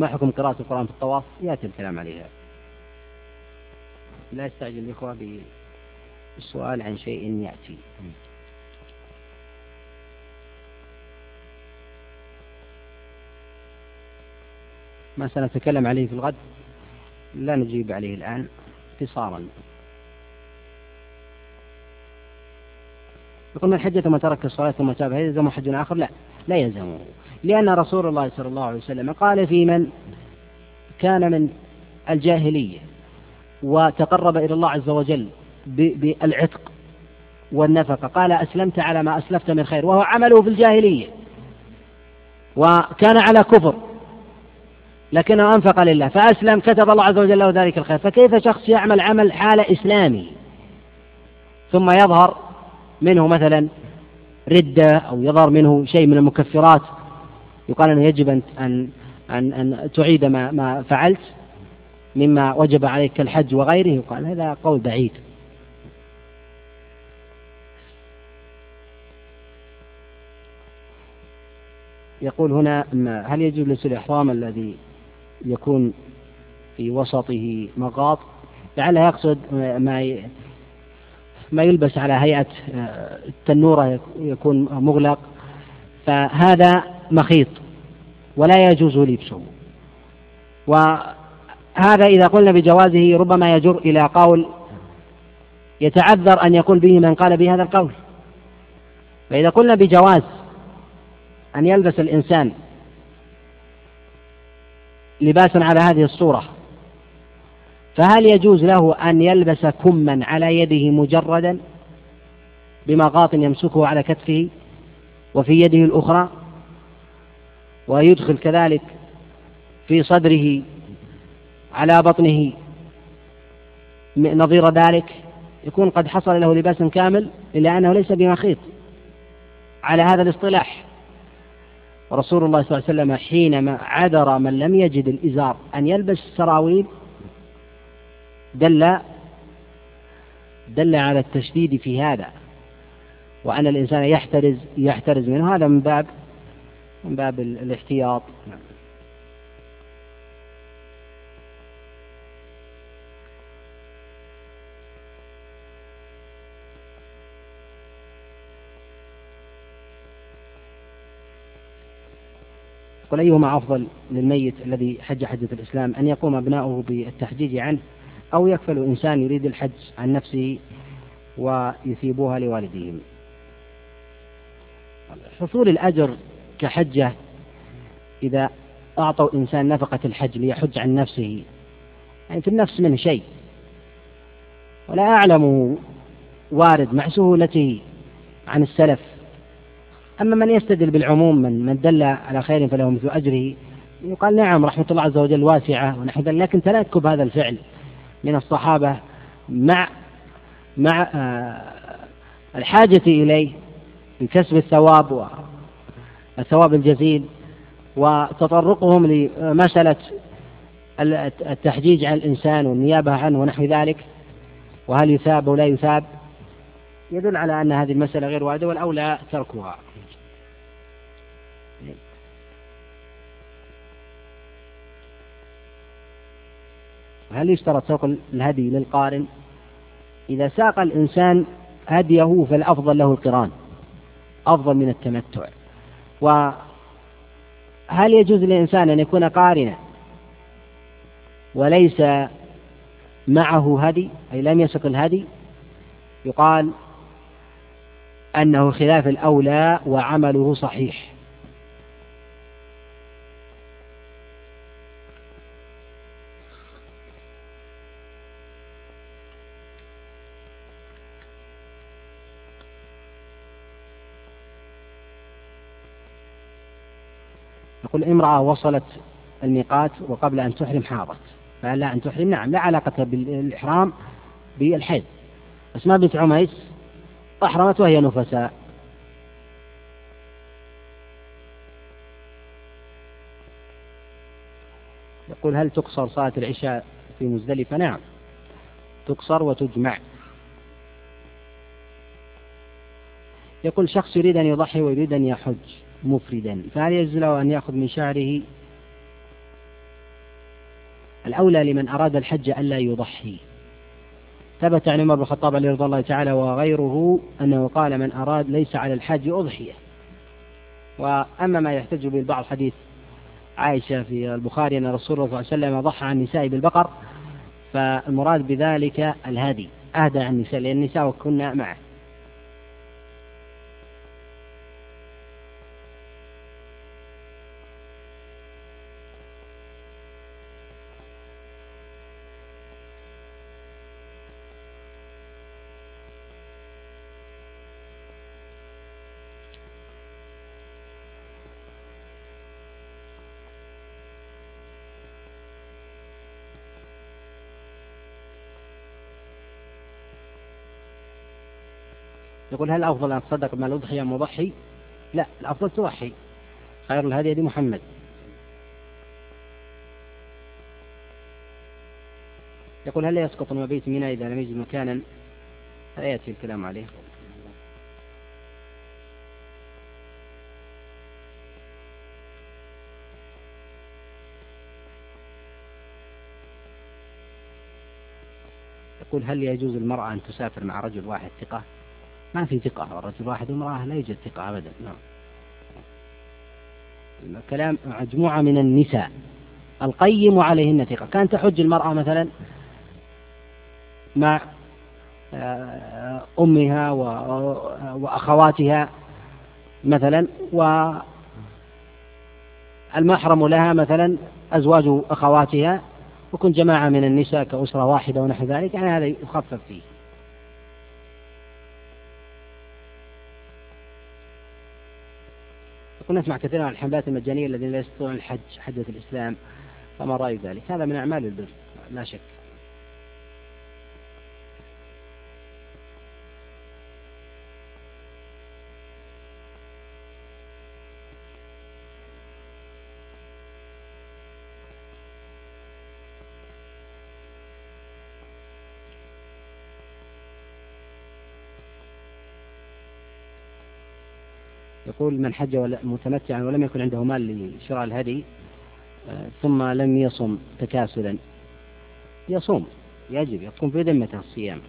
وما حكم قراءة القرآن في الطواف؟ يأتي الكلام عليها. لا يستعجل الإخوة السؤال عن شيء يأتي ما سنتكلم عليه في الغد لا نجيب عليه الآن اختصارا يقول من حج ثم ترك الصلاة ثم تاب هل يلزم حج آخر؟ لا لا يلزمه لأن رسول الله صلى الله عليه وسلم قال في من كان من الجاهلية وتقرب إلى الله عز وجل بالعتق والنفقة. قال أسلمت على ما أسلفت من خير وهو عمله في الجاهلية وكان على كفر لكنه أنفق لله فأسلم كتب الله عز وجل له ذلك الخير. فكيف شخص يعمل عمل حال إسلامي؟ ثم يظهر منه مثلا ردة أو يظهر منه شيء من المكفرات يقال أنه يجب أن أن أن, أن تعيد ما ما فعلت مما وجب عليك كالحج وغيره. يقال هذا قول بعيد. يقول هنا هل يجوز لبس الإحرام الذي يكون في وسطه مغاط؟ لعله يقصد ما ما يلبس على هيئة آه، التنورة يكون مغلق. فهذا مخيط ولا يجوز لبسه وهذا إذا قلنا بجوازه ربما يجر إلى قول يتعذر أن يقول به من قال بهذا القول. فإذا قلنا بجواز أن يلبس الإنسان لباسا على هذه الصورة فهل يجوز له أن يلبس كما على يده مجردا بمغاط يمسكه على كتفه وفي يده الأخرى؟ ويدخل كذلك في صدره على بطنه نظير ذلك يكون قد حصل له لباس كامل إلا أنه ليس بمخيط. على هذا الاصطلاح ورسول الله صلى الله عليه وسلم حينما عذر من لم يجد الإزار أن يلبس السراويل دل دل على التشديد في هذا وأن الإنسان يحترز يحترز منه. هذا من باب من باب الاحتياط نعم. قل أيهما أفضل للميت الذي حج حجة الإسلام أن يقوم أبناؤه بالتحجيج عنه أو يكفل إنسان يريد الحج عن نفسه ويثيبوها لوالديهم حصول الأجر كحجة إذا أعطوا إنسان نفقة الحج ليحج عن نفسه يعني في النفس منه شيء. ولا أعلم وارد مع سهولته عن السلف. أما من يستدل بالعموم من من دل على خير فله مثل أجره يقال نعم رحمة الله عز وجل واسعة ونحو ذلك لكن تنكب هذا الفعل من الصحابة مع مع آه، الحاجة إليه لكسب الثواب والثواب الجزيل وتطرقهم لمسألة التحجيج عن الإنسان والنيابة عنه ونحو ذلك وهل يثاب أو لا يثاب؟ يدل على أن هذه المسألة غير واردة والأولى تركها. هل يشترط سوق الهدي للقارن؟ إذا ساق الإنسان هديه فالأفضل له القران أفضل من التمتع. وهل يجوز للإنسان أن يكون قارنا وليس معه هدي أي لم يسق الهدي؟ يقال أنه خلاف الأولى وعمله صحيح. يقول امرأة وصلت الميقات وقبل أن تحرم حاضت فهل لا أن تحرم. نعم لا علاقة بالإحرام بالحيض. أسماء بنت عميس أحرمت وهي نفساء. يقول هل تقصر صلاة العشاء في مزدلفة؟ نعم تقصر وتجمع. يقول شخص يريد أن يضحي ويريد أن يحج. مفردا. فهل يجوز له أن يأخذ من شعره؟ الأولى لمن أراد الحج ألا يضحي. ثبت عن عمر بن الخطاب عليه رضي الله تعالى وغيره أنه قال من أراد ليس على الحج أضحية. وأما ما يحتج به البعض حديث عائشة في البخاري أن رسول الله صلى الله عليه وسلم ضحى عن النساء بالبقر فالمراد بذلك الهدي أهدى عن النساء لأن النساء كنا معه. يقول هل أفضل أن تصدق مال الأضحية مضحي؟ لا الأفضل تضحي خير الهدي هدي محمد يقول هل يسقط المبيت منى إذا لم يجد مكانا لا يأتي الكلام عليه يقول هل يجوز المرأة أن تسافر مع رجل واحد ثقة؟ ما في ثقة رجل واحد وامرأة لا يوجد ثقة أبدا نعم. كلام مجموعة من النساء القيم عليهن ثقة. كان تحج المرأة مثلا مع آه، أمها وأخواتها مثلا والمحرم لها مثلا أزواج أخواتها وكن جماعة من النساء كأسرة واحدة ونحو ذلك يعني هذا يخفف فيه. كنا نسمع كثيرا عن الحملات المجانية الذين لا يستطيعون الحج حجة الإسلام فما رأي ذلك؟ هذا من أعمال البر لا شك. يقول من حج متمتعا ولم يكن عنده مال لشراء الهدي آه، ثم لم يصم تكاسلا يصوم يجب يكون في الصيام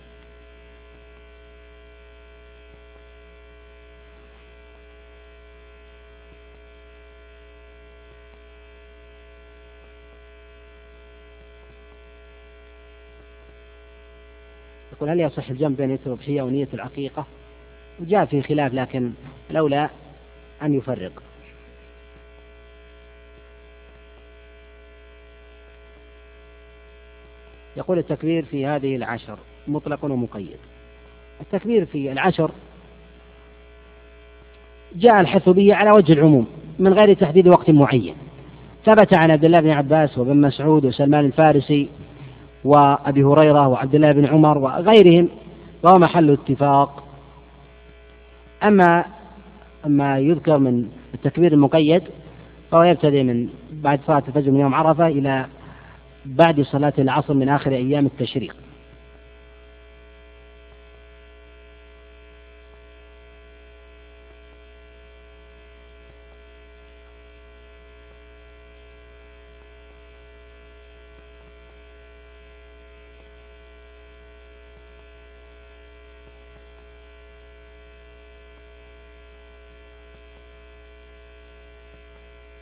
يقول هل يصح الجمع بين نية الأضحية ونية العقيقة؟ وجاء في خلاف لكن الأولى أن يفرق. يقول التكبير في هذه العشر مطلق ومقيد. التكبير في العشر جاء الحث به على وجه العموم من غير تحديد وقت معين. ثبت عن عبد الله بن عباس وابن مسعود وسلمان الفارسي وأبي هريرة وعبد الله بن عمر وغيرهم وهو محل اتفاق. أما ما يذكر من التكبير المقيد فهو يبتدئ من بعد صلاة الفجر من يوم عرفة إلى بعد صلاة العصر من آخر أيام التشريق.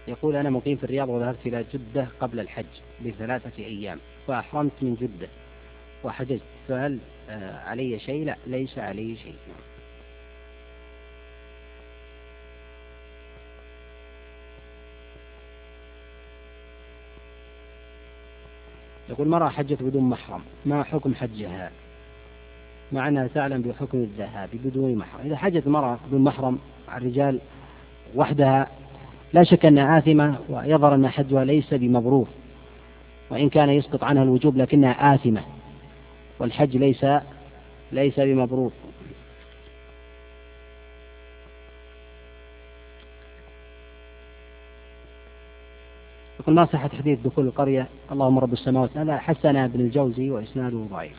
يقول أنا مقيم في الرياض وذهبت إلى جدة قبل الحج بثلاثة أيام فأحرمت من جدة. وحججت. فهل آه، علي شيء؟ لا ليس علي شيء. يقول مرأة حجت بدون محرم. ما حكم حجها؟ مع أنها تعلم بحكم الذهاب بدون محرم. إذا حجت المرأة بدون محرم الرجال وحدها لا شك أنها آثمة ويظهر أن حجها ليس بمبرور وإن كان يسقط عنها الوجوب لكنها آثمة والحج ليس ليس بمبرور. يقول ما صحة حديث دخول القرية؟ اللهم رب السماوات لا حسن ابن الجوزي وإسناده ضعيف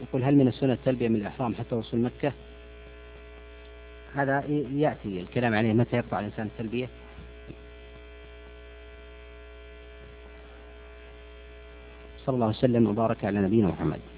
يقول هل من السنة التلبية من الإحرام حتى وصول مكة. هذا يأتي الكلام عليه متى يقطع الإنسان التلبية. صلى الله وسلم وبارك على نبينا محمد.